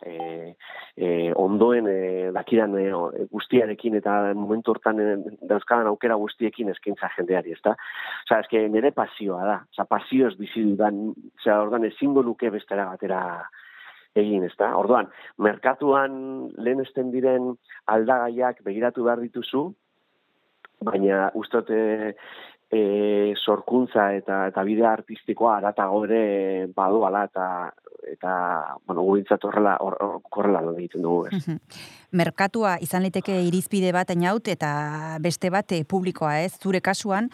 e, e, ondoen e, dakidan e, guztiarekin eta momentu hortan e, dauzkadan aukera guztiekin eskaintza jendeari, ezta? Osa, eske nire pasioa da, osa, pasio ez bizi dudan, osa, ordan ezingo nuke bestera batera egin, ezta? Orduan, merkatuan lehen esten diren aldagaiak begiratu behar dituzu, baina ustote e, sorkuntza eta eta bidea artistikoa aratago ere badoala eta eta bueno, gurintzat horrela horrela or, egiten dugu, ez. Merkatua izan liteke irizpide bat ainaut eta beste bat e, publikoa, ez? Zure kasuan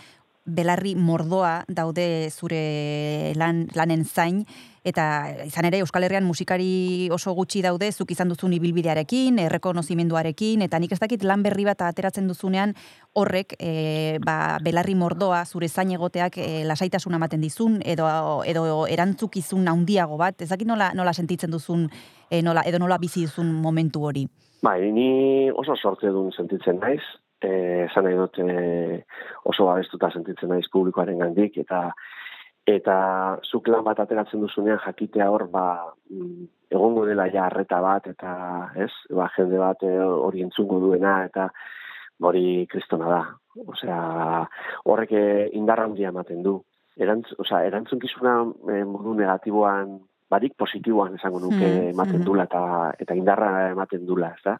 belarri mordoa daude zure lan, lanen zain, eta izan ere Euskal Herrian musikari oso gutxi daude, zuk izan duzun ibilbidearekin, errekonozimenduarekin, eta nik ez dakit lan berri bat ateratzen duzunean horrek e, ba, belarri mordoa zure zain egoteak e, lasaitasuna ematen dizun, edo, edo erantzukizun handiago bat, ez dakit nola, nola sentitzen duzun, e, nola, edo nola bizi duzun momentu hori? Bai, ni oso sortze duen sentitzen naiz, esan nahi dut e, oso babestuta sentitzen naiz publikoaren gandik, eta eta zuk lan bat ateratzen duzunean jakitea hor ba mm, egongo dela ja harreta bat eta ez ba jende bat e, hori entzungo duena eta hori kristona da. Osea horrek e, indarra handia ematen du. Erantz osea erantzunkizuna e, modu negatiboan barik positiboan esango nuke hmm, ematen hmm. dula eta eta indarra ematen dula ezta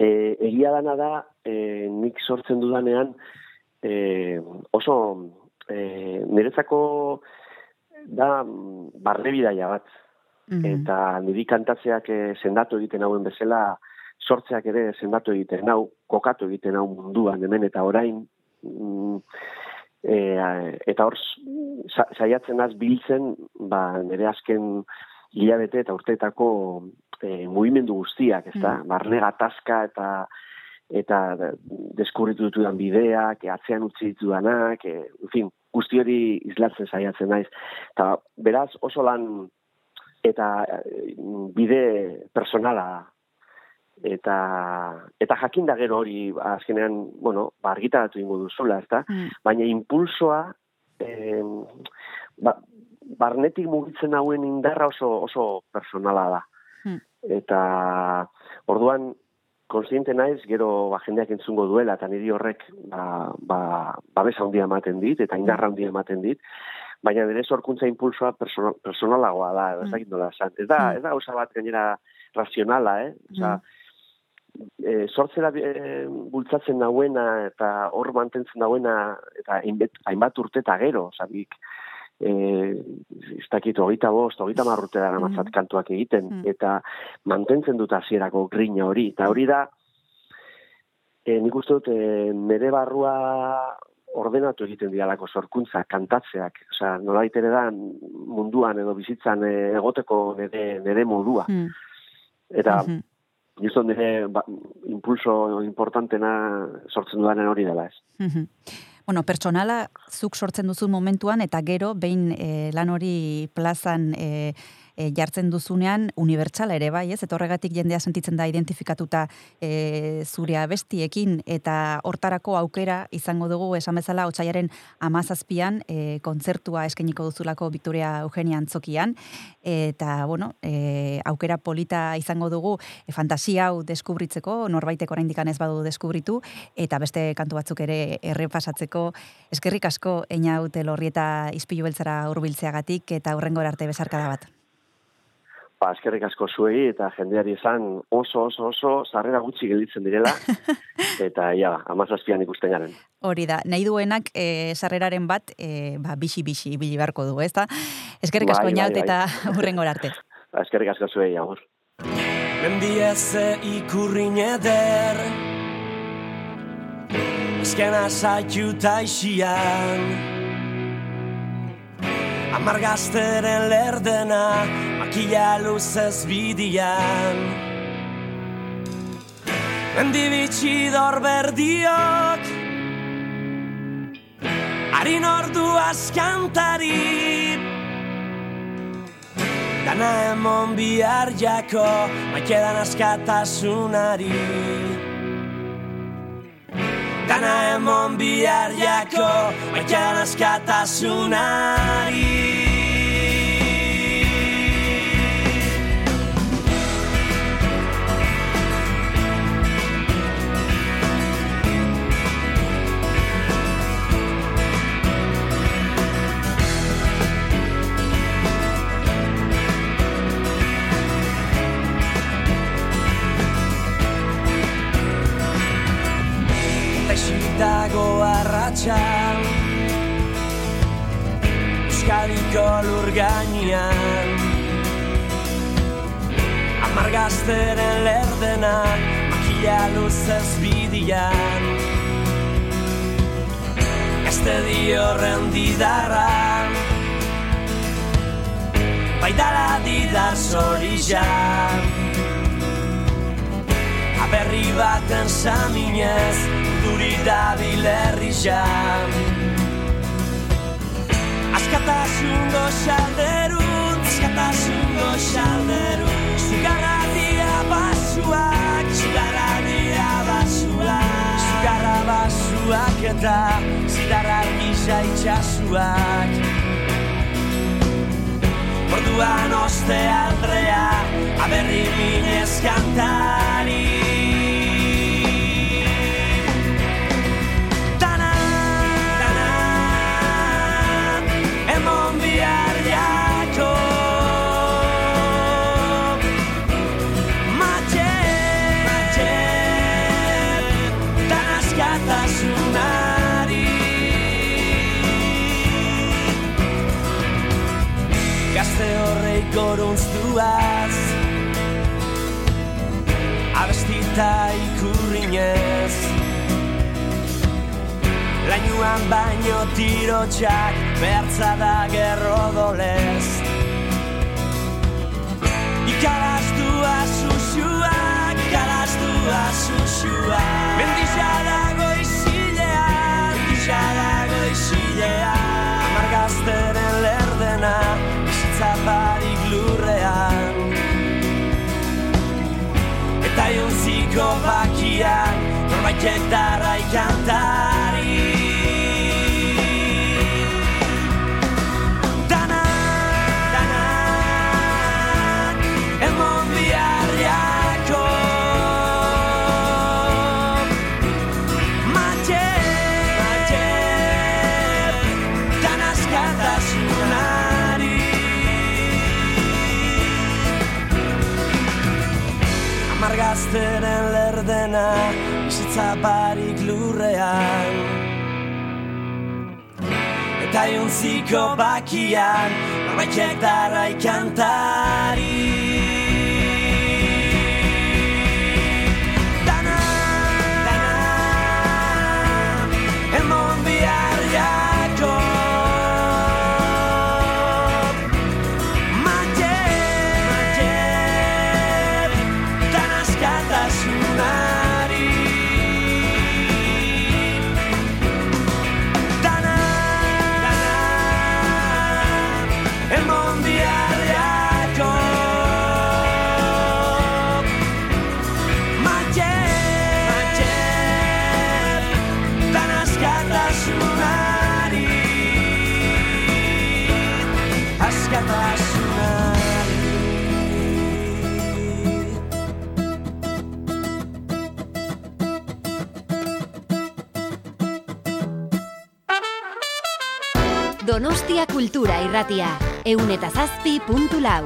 E, egia dana da, e, nik sortzen dudanean, e, oso e, niretzako da barre bidaia bat. Mhm. Eta niri kantatzeak e, sendatu egiten hauen bezala, sortzeak ere sendatu egiten hau, kokatu egiten hau munduan, hemen eta orain, mm, e, eta hor saiatzen az biltzen, ba, nire azken hilabete eta urteetako e, mugimendu guztiak, ez da, mm. barne gatazka eta eta deskurritu ditudan bideak, atzean utzi ditudanak, e, en fin, guzti hori izlatzen saiatzen naiz. Eta beraz oso lan eta e, bide personala eta eta jakin da gero hori azkenean, bueno, ba, argitaratu ingo duzula, ezta? Mm. Baina impulsoa eh, ba, barnetik mugitzen hauen indarra oso oso personala da. Hmm. Eta orduan konsiente naiz gero ba jendeak entzungo duela eta niri horrek ba ba babes handia ematen dit eta indarra handia ematen dit. Baina bere sorkuntza impulsoa personal, personalagoa da, ez dakit nola esan. Ez da, hmm. ez da gauza bat gainera razionala, eh? Osa, e, sortzera e, bultzatzen nauena eta hor mantentzen nauena eta hainbat urte eta gero, sabik, eh ez dakit hogeita bost, hogeita marrute dara mm. kantuak egiten, mm. eta mantentzen dut hasierako grina hori, eta hori da, e, nik uste dut, e, nire barrua ordenatu egiten dialako sorkuntza, kantatzeak, oza, nola ere da munduan edo bizitzan e, egoteko nire, nire modua. Mm. Eta, mm nire ba, impulso importantena sortzen dudanen hori dela ez. Bueno, pertsonala zuk sortzen duzu momentuan eta gero behin e, lan hori plazan e, e, jartzen duzunean unibertsala ere bai, ez? Eta horregatik jendea sentitzen da identifikatuta e, zurea bestiekin eta hortarako aukera izango dugu esan bezala otsaiaren 17an e, kontzertua eskainiko duzulako Victoria Eugenia Antzokian eta bueno, e, aukera polita izango dugu e, fantasia hau deskubritzeko norbaitek oraindik ez badu deskubritu eta beste kantu batzuk ere errepasatzeko eskerrik asko eina ute lorrieta izpilu beltzara hurbiltzeagatik eta hurrengora arte besarkada bat. Ba, eskerrik asko zuei eta jendeari izan oso, oso, oso, sarrera gutxi gelditzen direla, (laughs) eta ja, amazazpian ikusten garen. Hori da, nahi duenak e, sarreraren bat, e, ba, bixi-bixi ibili beharko du, ez da? Eskerrik asko Bai, bai, inaut bai. eta hurrengor arte. (laughs) Ba, eskerrik asko zuei, agur. Mendieze ikurrin eder Ezkena zaitu taixian Amargazteren lerdena Makila luzez bidian. Mendibitxi dorberdiok Harin ordu askantari. Dana emon bihar jako Maikedan askatasunari Dana emon bihar jako Maikedan askatasunari dago arratxa Euskadiko lur gainean. Amargazteren lerdenak Makila luzez bidian Este dio rendidarra Baidala didar zorizan Aberri baten saminez Duri da bilerri jam Askatasun goxalderun Askatasun goxalderun Zugarra dia basuak Zugarra dia basuak. Zugarra basuak eta Zidarra gisa itxasuak. Orduan oste aldrea Aberri minez kantari Abestita ikurrinez Lainuan baino tirotxak Bertza da gerro dolez Ikalastua susuak Ikalastua susuak Norbaitek darrai Eta jontziko bakian Norbaitek darrai kantari Donostia Kultura Irratia. Eun eta zazpi puntu lau.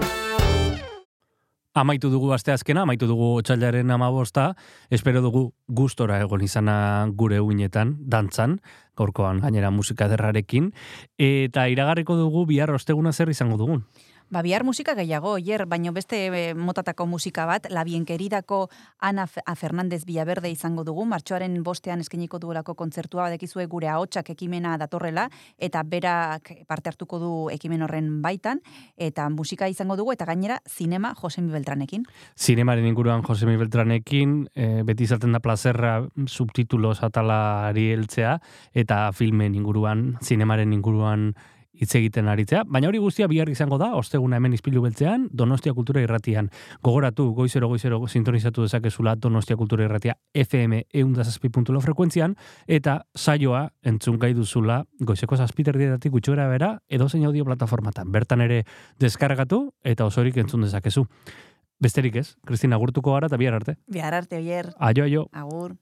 Amaitu dugu asteazkena, amaitu dugu otxailaren amabosta, espero dugu gustora egon izana gure uinetan, dantzan, gaurkoan gainera musika derrarekin, eta iragarriko dugu bihar osteguna zer izango dugun. Ba, bihar musika gehiago, hier, baino beste eh, motatako musika bat, La Bienqueridako Ana a Fernandez Villaverde izango dugu, martxoaren bostean eskeniko duelako kontzertua, badekizue gure ahotsak ekimena datorrela, eta berak parte hartuko du ekimen horren baitan, eta musika izango dugu, eta gainera, zinema Josemi Beltranekin. Zinemaren inguruan Josemi Beltranekin, e, beti izaten da plazerra subtitulos atalari heltzea, eta filmen inguruan, zinemaren inguruan hitz egiten aritzea, baina hori guztia bihar izango da, osteguna hemen izpilu beltzean, Donostia Kultura Irratian. Gogoratu, goizero, goizero, sintonizatu dezakezula Donostia Kultura Irratia FM eundazazpi.lo frekuentzian, eta saioa entzun gai duzula goizeko zazpiterdietatik gutxora bera, edo zein audio plataformatan. Bertan ere deskargatu eta osorik entzun dezakezu. Besterik ez, Kristina gurtuko gara eta bihar arte. Bihar arte, oier, Aio, aio. agur.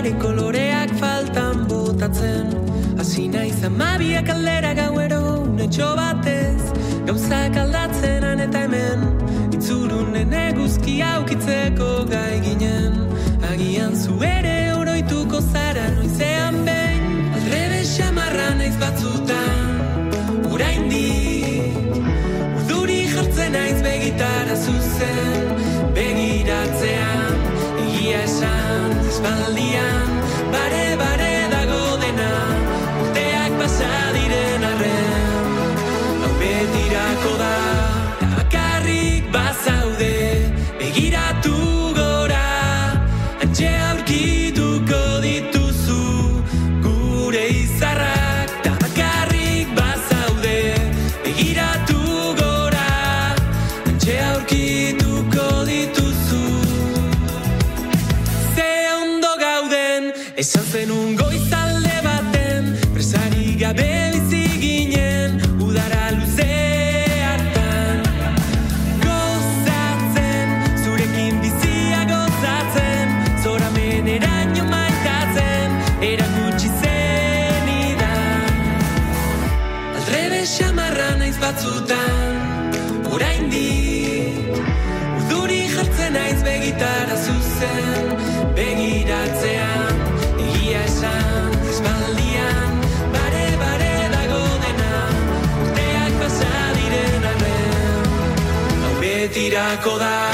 Itzalari koloreak faltan botatzen. Hasi naiz amabiak aldera gauero Unetxo batez. Gauzak aldatzen han eta hemen Itzurunen eguzki aukitzeko gai ginen. Agian zu ere oroituko zara noizean behin. Aldrebe xamarra naiz batzutan Oraindik. Urduri jartzen naiz begitara zuzen recordar.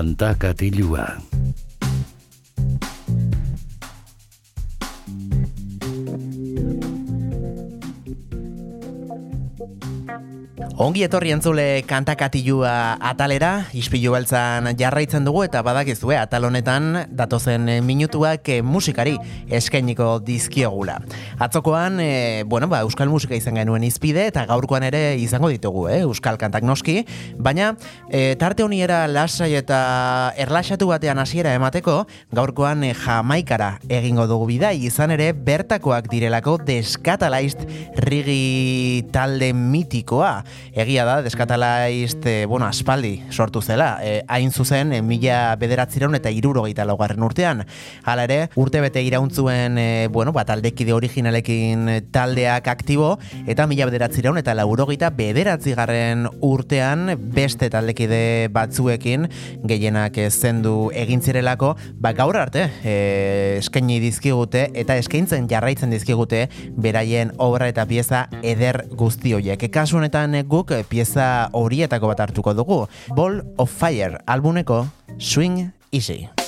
Kanta katilua. Ongi etorri entzule kantakatilua atalera, ispilu beltzan jarraitzen dugu eta badakizue atal honetan datozen eh, minutuak eh, musikari eskainiko dizkiogula. Atzokoan, eh, bueno, ba, euskal musika izan genuen izpide eta gaurkoan ere izango ditugu, eh, euskal kantak noski, baina eh, tarte honi era lasai eta erlaxatu batean hasiera emateko, gaurkoan eh, jamaikara egingo dugu bidai, izan ere bertakoak direlako deskatalaist rigi talde mitikoa. Egia da, deskatalaist, e, bueno, aspaldi sortu zela, e, hain zuzen, e, mila bederatzireun eta irurogeita laugarren urtean. Hala ere, urte bete irauntzuen, e, bueno, bat taldekide originalekin taldeak aktibo, eta mila bederatzireun eta laurogeita bederatzigarren urtean beste taldekide batzuekin gehienak zendu egin zirelako, ba gaur arte e, eskaini dizkigute eta eskaintzen jarraitzen dizkigute beraien obra eta pieza eder guzti horiek. Kasu honetan guk pieza horietako bat hartuko dugu. Ball of Fire albuneko Swing Easy.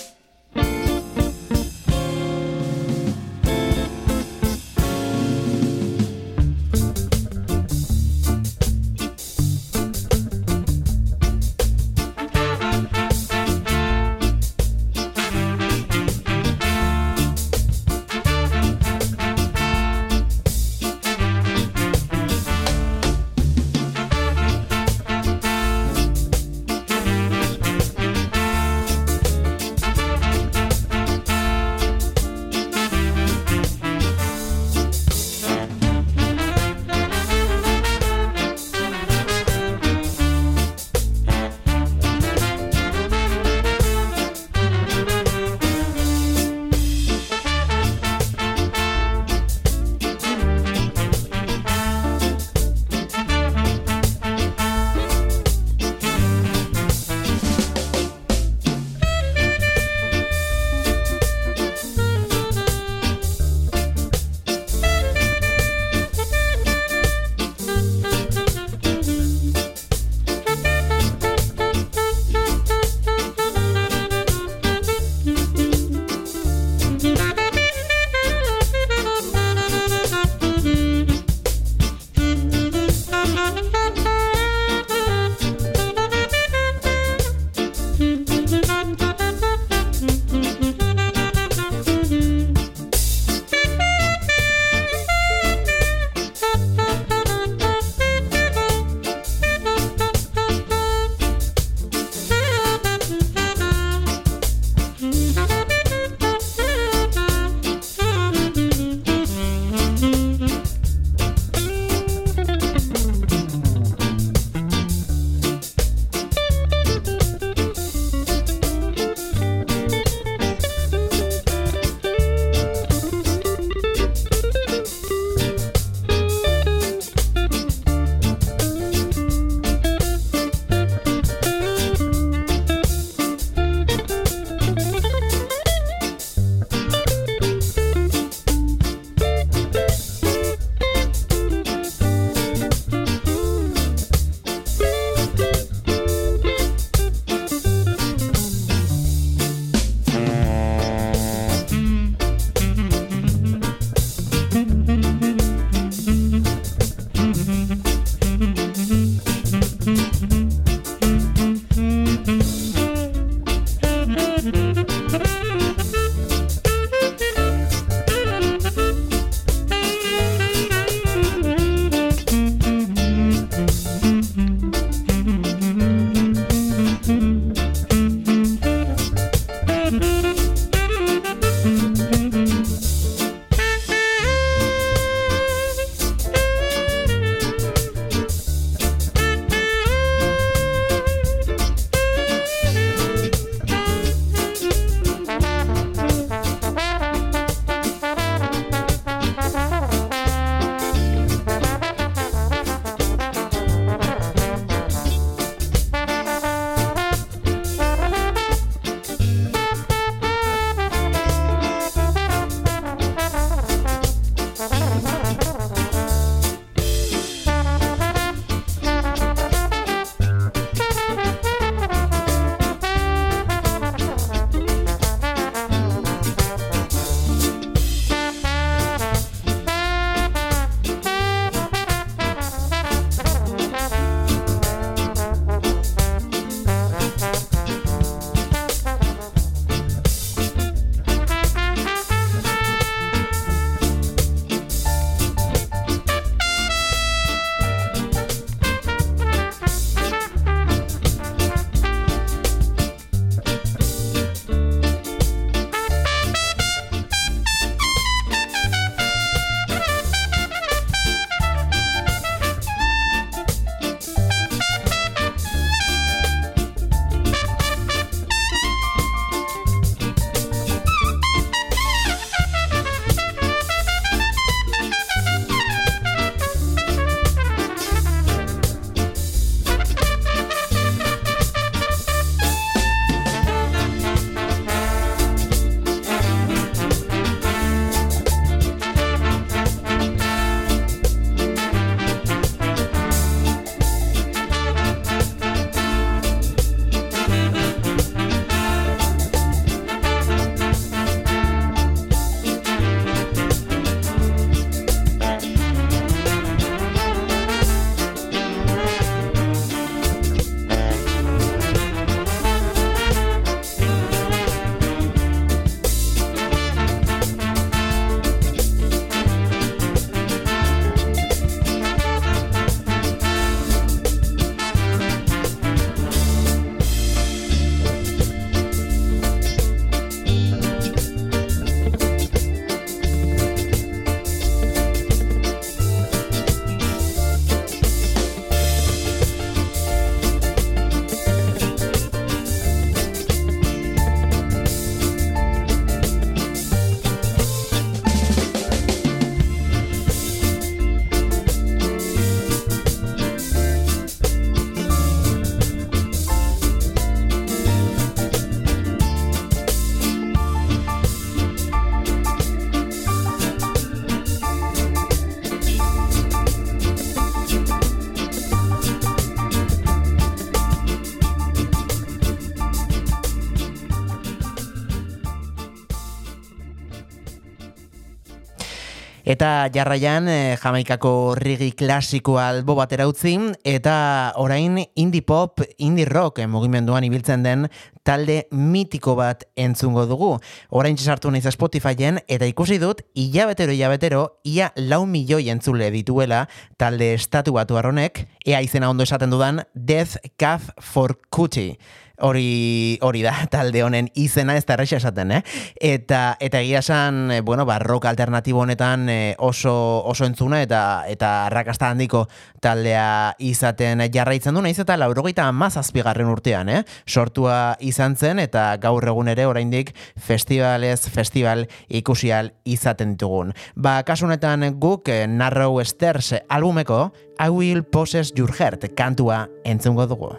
Eta jarraian eh, Jamaikako rigi klasiko albo batera utzi eta orain indie pop, indie rock eh, mugimenduan ibiltzen den talde mitiko bat entzungo dugu. Orain sartu naiz Spotifyen eta ikusi dut hilabetero hilabetero ia lau milioi entzule dituela talde estatu batu honek, ea izena ondo esaten dudan Death Caf for Cutie hori hori da (laughs) talde honen izena ez da erresa esaten, eh? Eta eta egia esan, eh, bueno, ba rock alternatibo honetan eh, oso oso entzuna eta eta arrakasta handiko taldea izaten jarraitzen du naiz eta 97garren urtean, eh? Sortua izan zen eta gaur egun ere oraindik festivalez festival ikusial izaten ditugun. Ba, kasu honetan guk eh, Narrow Stairs albumeko I Will Possess Your Heart kantua entzungo dugu.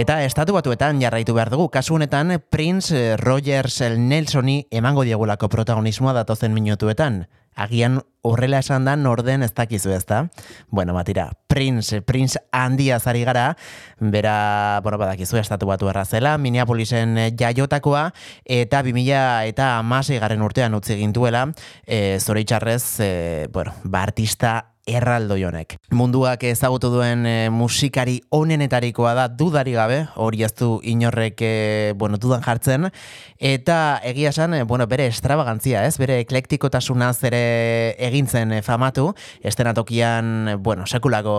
Eta estatu batuetan jarraitu behar dugu, kasu honetan Prince eh, Rogers el Nelsoni emango diegulako protagonismoa datozen minutuetan. Agian horrela esan da norden ez dakizu ez da? Bueno, batira, Prince, Prince handia zari gara, bera, bueno, badakizu estatu batu errazela, Minneapolisen eh, jaiotakoa, eta 2000 eta amasei garen urtean utzi gintuela, e, zoritxarrez, e, bueno, ba artista erraldo jonek. Munduak ezagutu duen e, musikari onenetarikoa da dudari gabe, hori ez du inorrek e, bueno, dudan jartzen, eta egia esan, e, bueno, bere estrabagantzia, ez? Bere eklektikotasunaz ere egintzen famatu, estenatokian, bueno, sekulako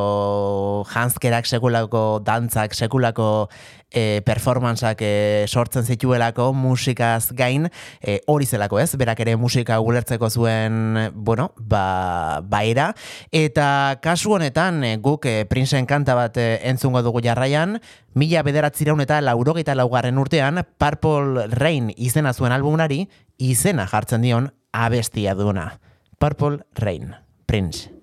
janskerak, sekulako dantzak, sekulako e, performantzak e, sortzen zituelako musikaz gain e, hori zelako ez, berak ere musika ulertzeko zuen, bueno, ba, baera, eta kasu honetan guk e, Princeen kanta bat e, entzungo dugu jarraian, mila bederatzireun eta laurogeita laugarren urtean Purple Rain izena zuen albumunari, izena jartzen dion abestia duena. Purple Rain, Prince.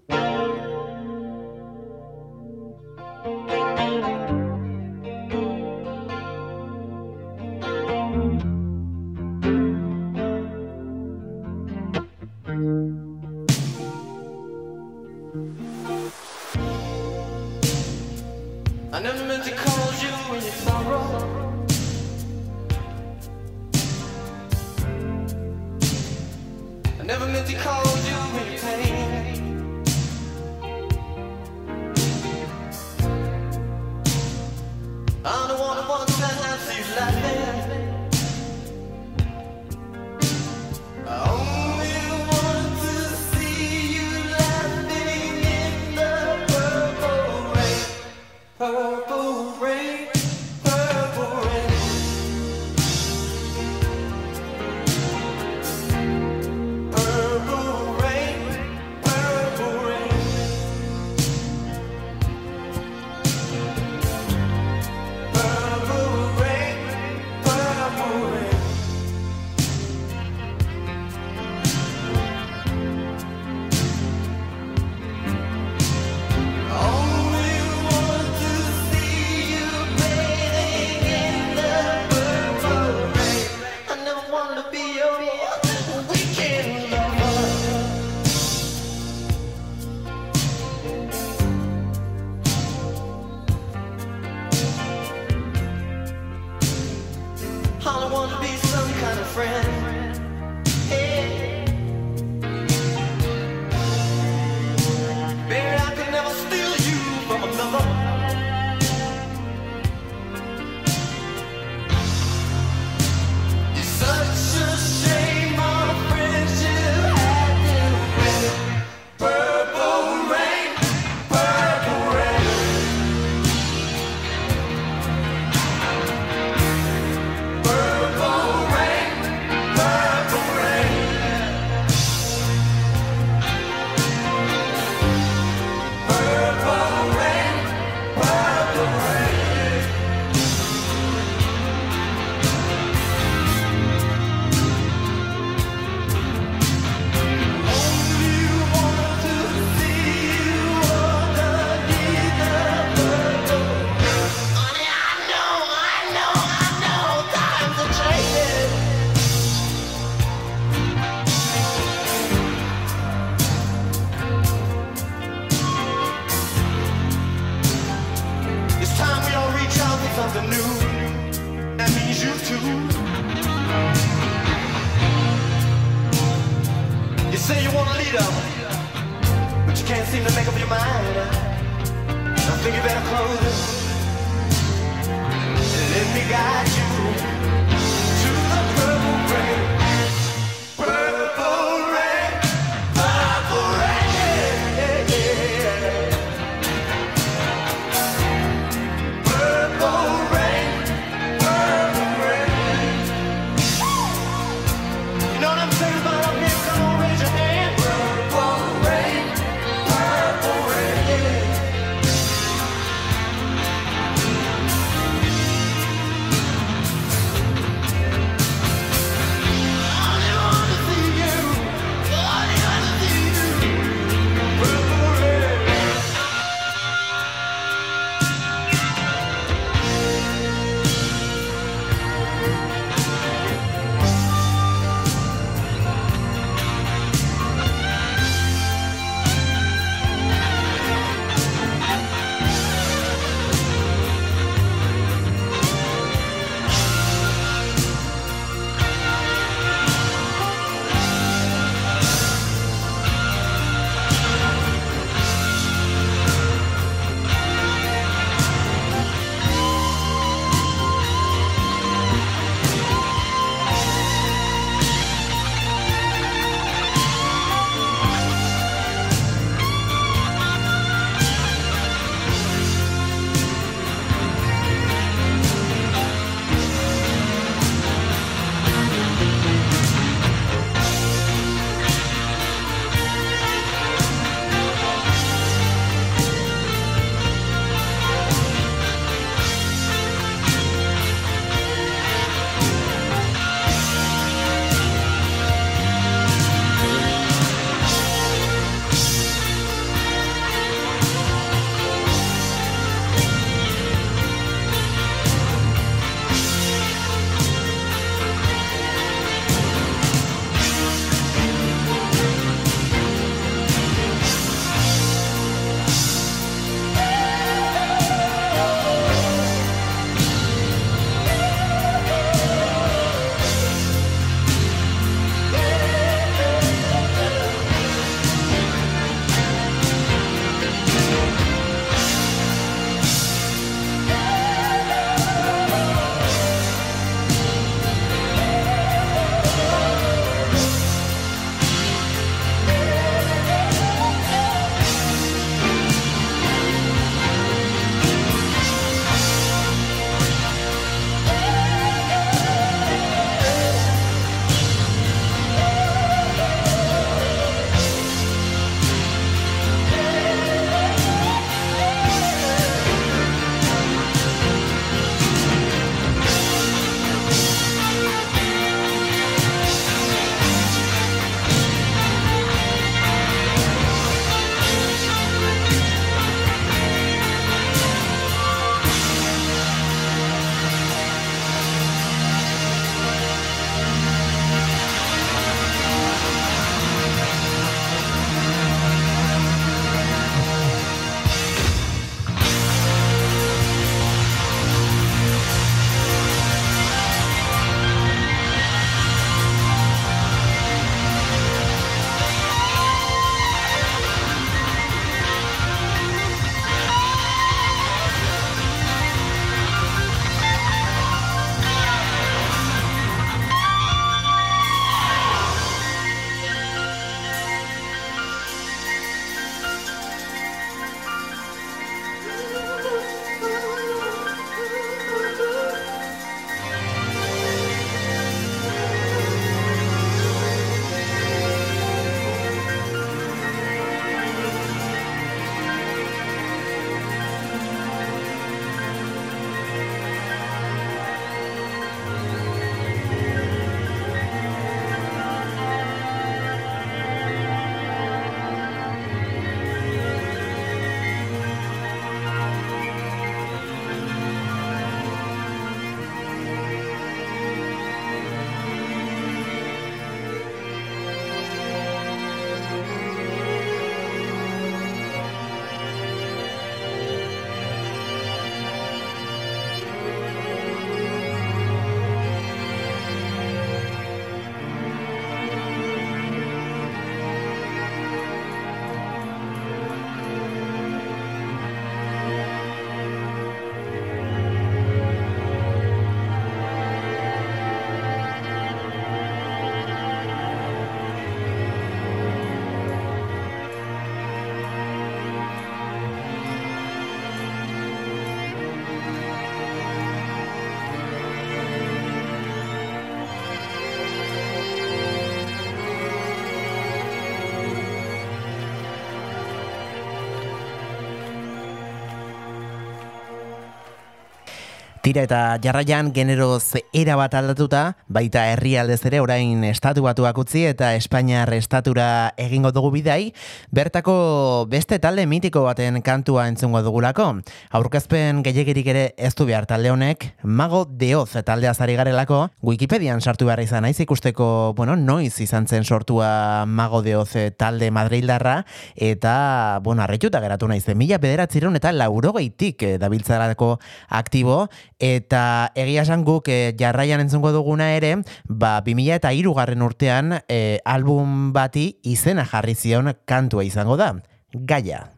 Tira eta jarraian generoz era bat aldatuta, baita herrialdez ere orain estatu batuak utzi eta Espainiar estatura egingo dugu bidai, bertako beste talde mitiko baten kantua entzungo dugulako. Aurkezpen gehiagirik ere ez du behar talde honek, Mago Deoz taldea zari garelako, Wikipedian sartu behar izan naiz ikusteko, bueno, noiz izan zen sortua Mago Deoz talde madrildarra, eta, bueno, arretuta geratu naiz, mila bederatzireun eta laurogeitik eh, dabiltzarako aktibo, eta egia esan guk eh, jarraian entzungo duguna ere, ba, 2000 eta irugarren urtean eh, album bati izena jarri zion kantua izango da, Gaia.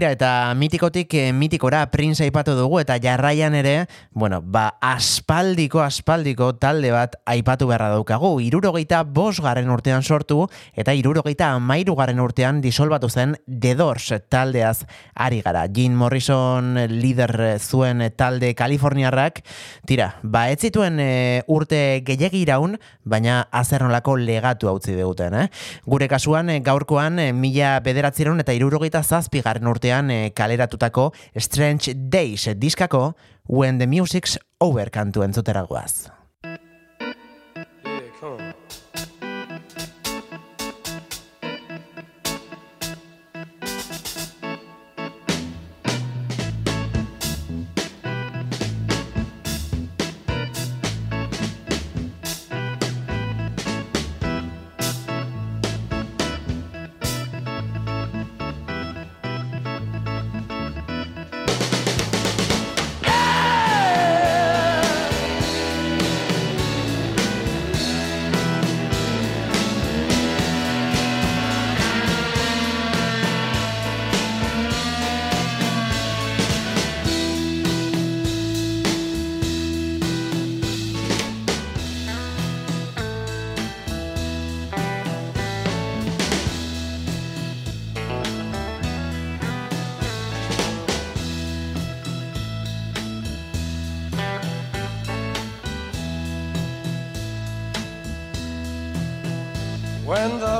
Begira eta mitikotik eh, mitikora Prince aipatu dugu eta jarraian ere Bueno, ba, aspaldiko, aspaldiko talde bat aipatu beharra daukagu. Irurogeita bosgarren urtean sortu eta irurogeita amairugarren urtean disolbatu zen The Doors taldeaz ari gara. Jim Morrison lider zuen talde Kaliforniarrak. Tira, ba, ez zituen e, urte gehiagi iraun, baina azernolako legatu hau ziduguten, eh? Gure kasuan, e, gaurkoan, e, mila bederatzeron eta irurogeita zazpigarren urtean e, kaleratutako Strange Days diskako When the Music's Over kantu entzutera goaz.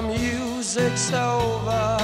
the music's over.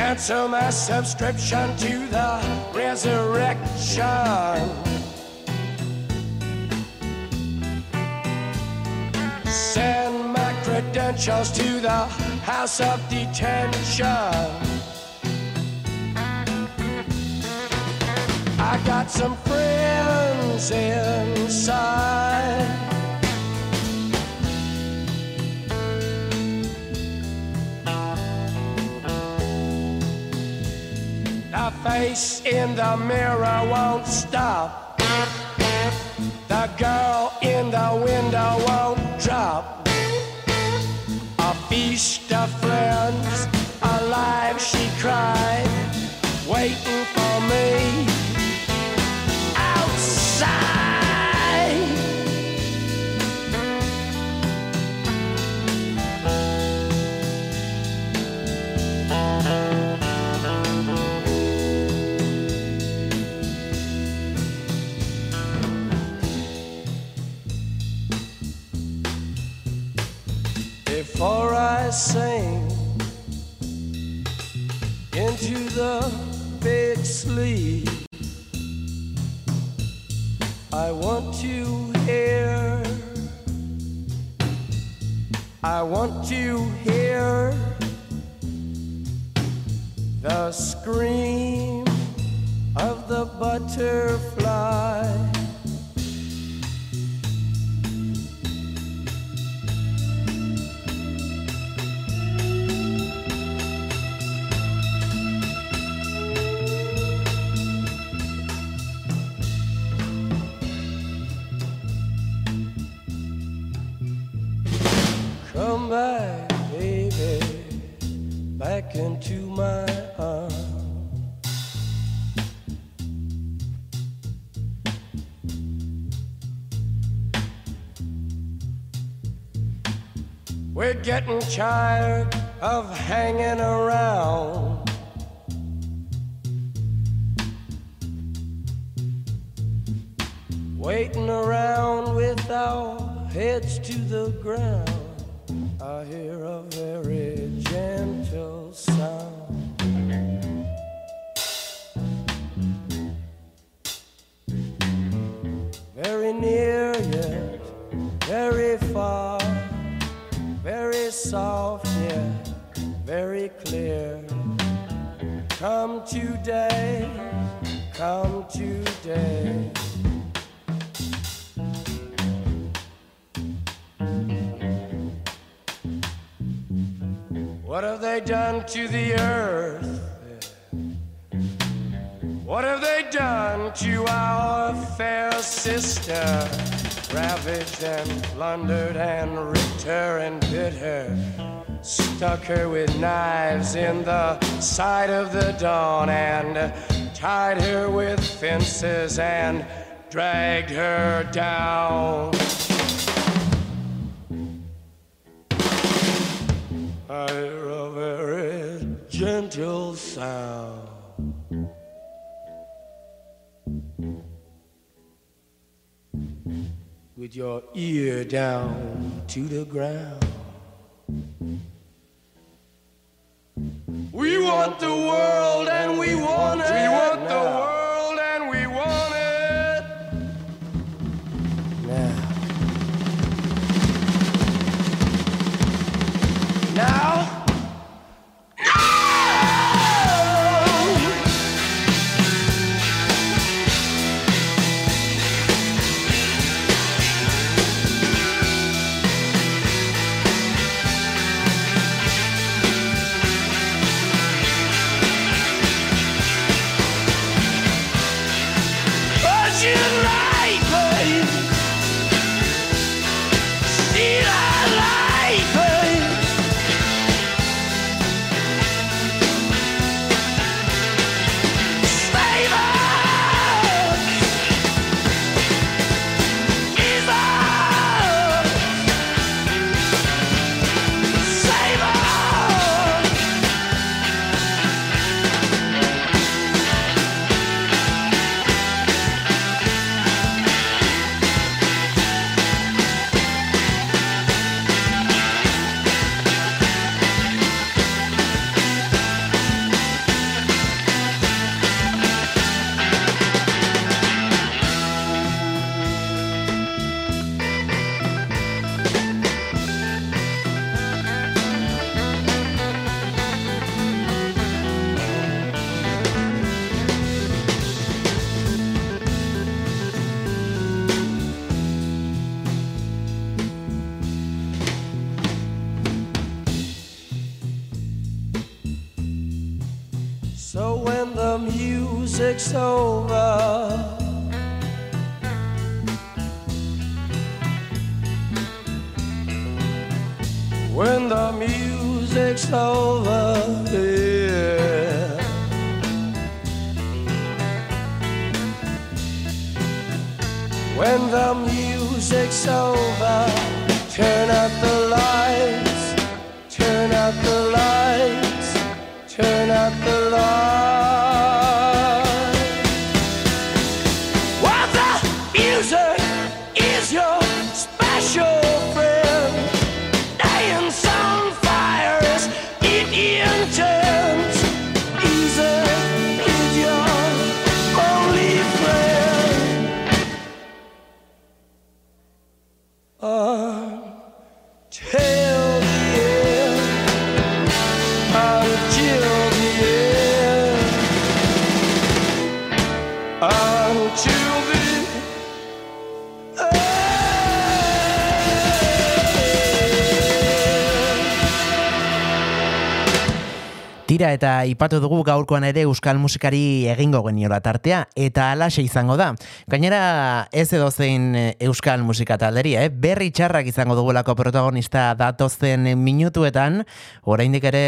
Cancel my subscription to the resurrection. Send my credentials to the house of detention. I got some friends inside. Face in the mirror won't stop. The girl in the window won't drop. A feast of friends, alive she cried, waiting for me Sing into the big sleep, I want to hear. I want to hear the scream of the butterfly. Baby, back into my arms. We're getting tired of hanging around. Waiting around with our heads to the ground. I hear a very gentle sound. Very near yet very far, very soft yet very clear. Come today, come today. What have they done to the earth? What have they done to our fair sister? Ravaged and plundered and ripped her and bit her. Stuck her with knives in the side of the dawn and tied her with fences and dragged her down. I hear a very gentle sound. With your ear down to the ground. We want the world and we want it. Eta ipatu dugu gaurkoan ere euskal musikari egingo geniola tartea eta alaxe izango da. Gainera ez edo zein eh, euskal musika talderia, eh? berri txarrak izango dugulako protagonista datozen minutuetan, oraindik ere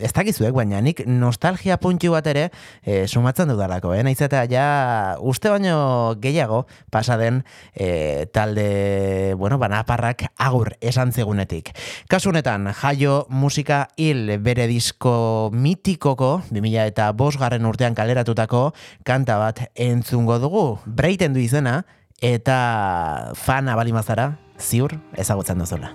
ez dakizuek, baina nik nostalgia puntu bat ere eh, sumatzen dudalako, eh? naiz eta ja uste baino gehiago pasaden eh, talde, bueno, banaparrak agur esan zegunetik. Kasu honetan, jaio musika hil bere disko mitikoko, 2000 eta garren urtean kaleratutako kanta bat entzungo dugu. Breiten du izena, eta fana balimazara, ziur ezagutzen duzula.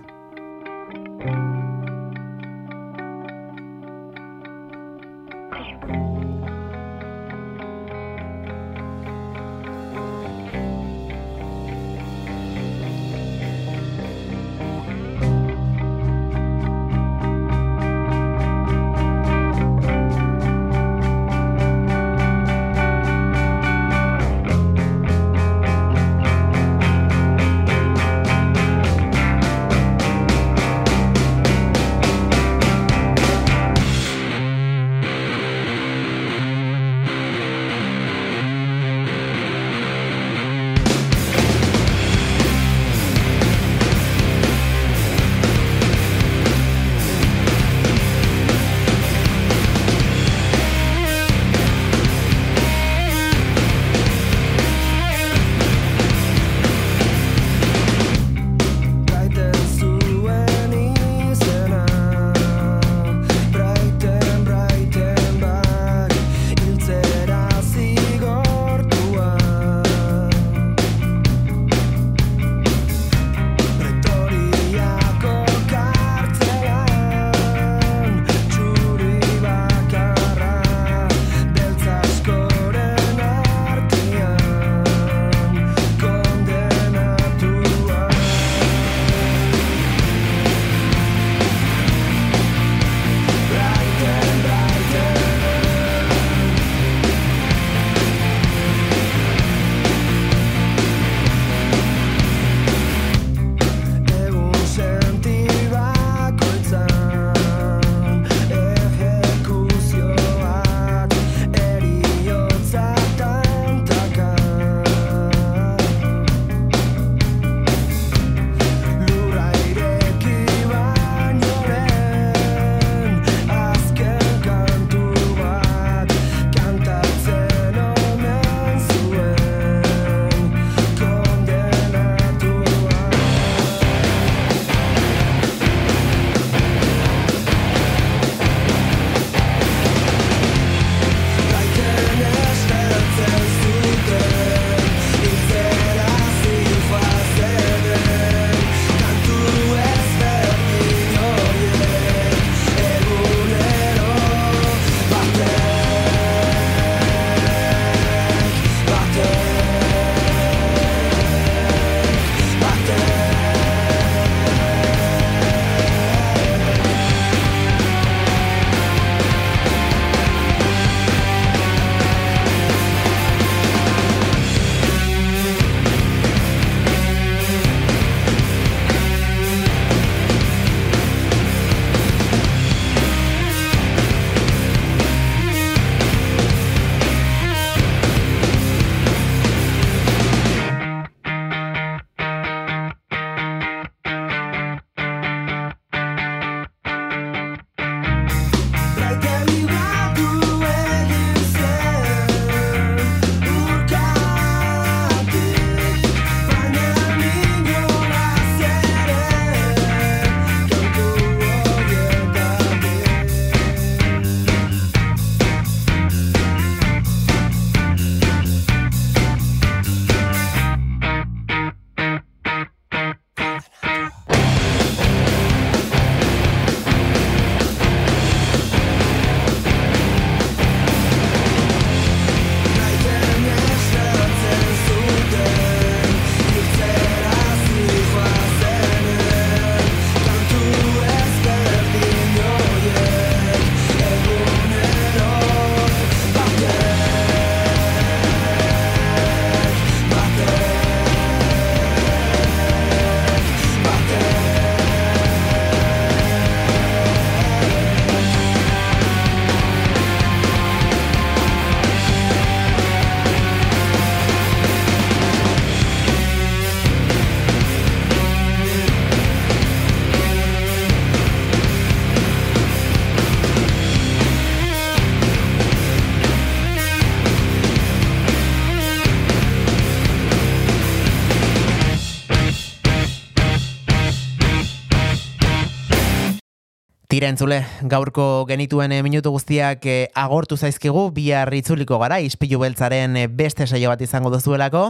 Tira entzule, gaurko genituen eh, minutu guztiak eh, agortu zaizkigu, bihar itzuliko gara, ispilu beltzaren eh, beste saio bat izango duzuelako,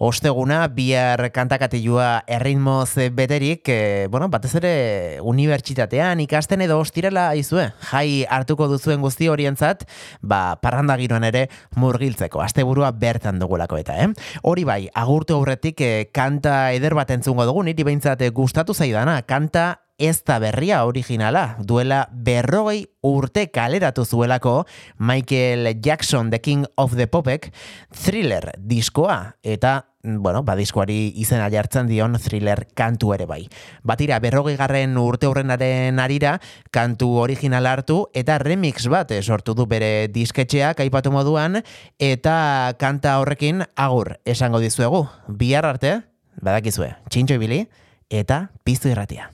osteguna, bihar kantakatilua erritmoz beterik, eh, bueno, batez ere unibertsitatean ikasten edo ostirela izue, jai hartuko duzuen guzti horientzat, ba, parranda giroan ere murgiltzeko, asteburua bertan dugulako eta, eh? Hori bai, agurtu aurretik eh, kanta eder bat entzungo dugu, niri behintzat eh, gustatu zaidana, kanta ez da berria originala, duela berrogei urte kaleratu zuelako Michael Jackson, The King of the Popek, thriller diskoa, eta bueno, ba, diskoari izena jartzen dion thriller kantu ere bai. Batira, berrogei garren urte hurrenaren arira, kantu original hartu, eta remix bat sortu du bere disketxeak aipatu moduan, eta kanta horrekin agur esango dizuegu. Bihar arte, badakizue, txintxo ibili, eta piztu irratia.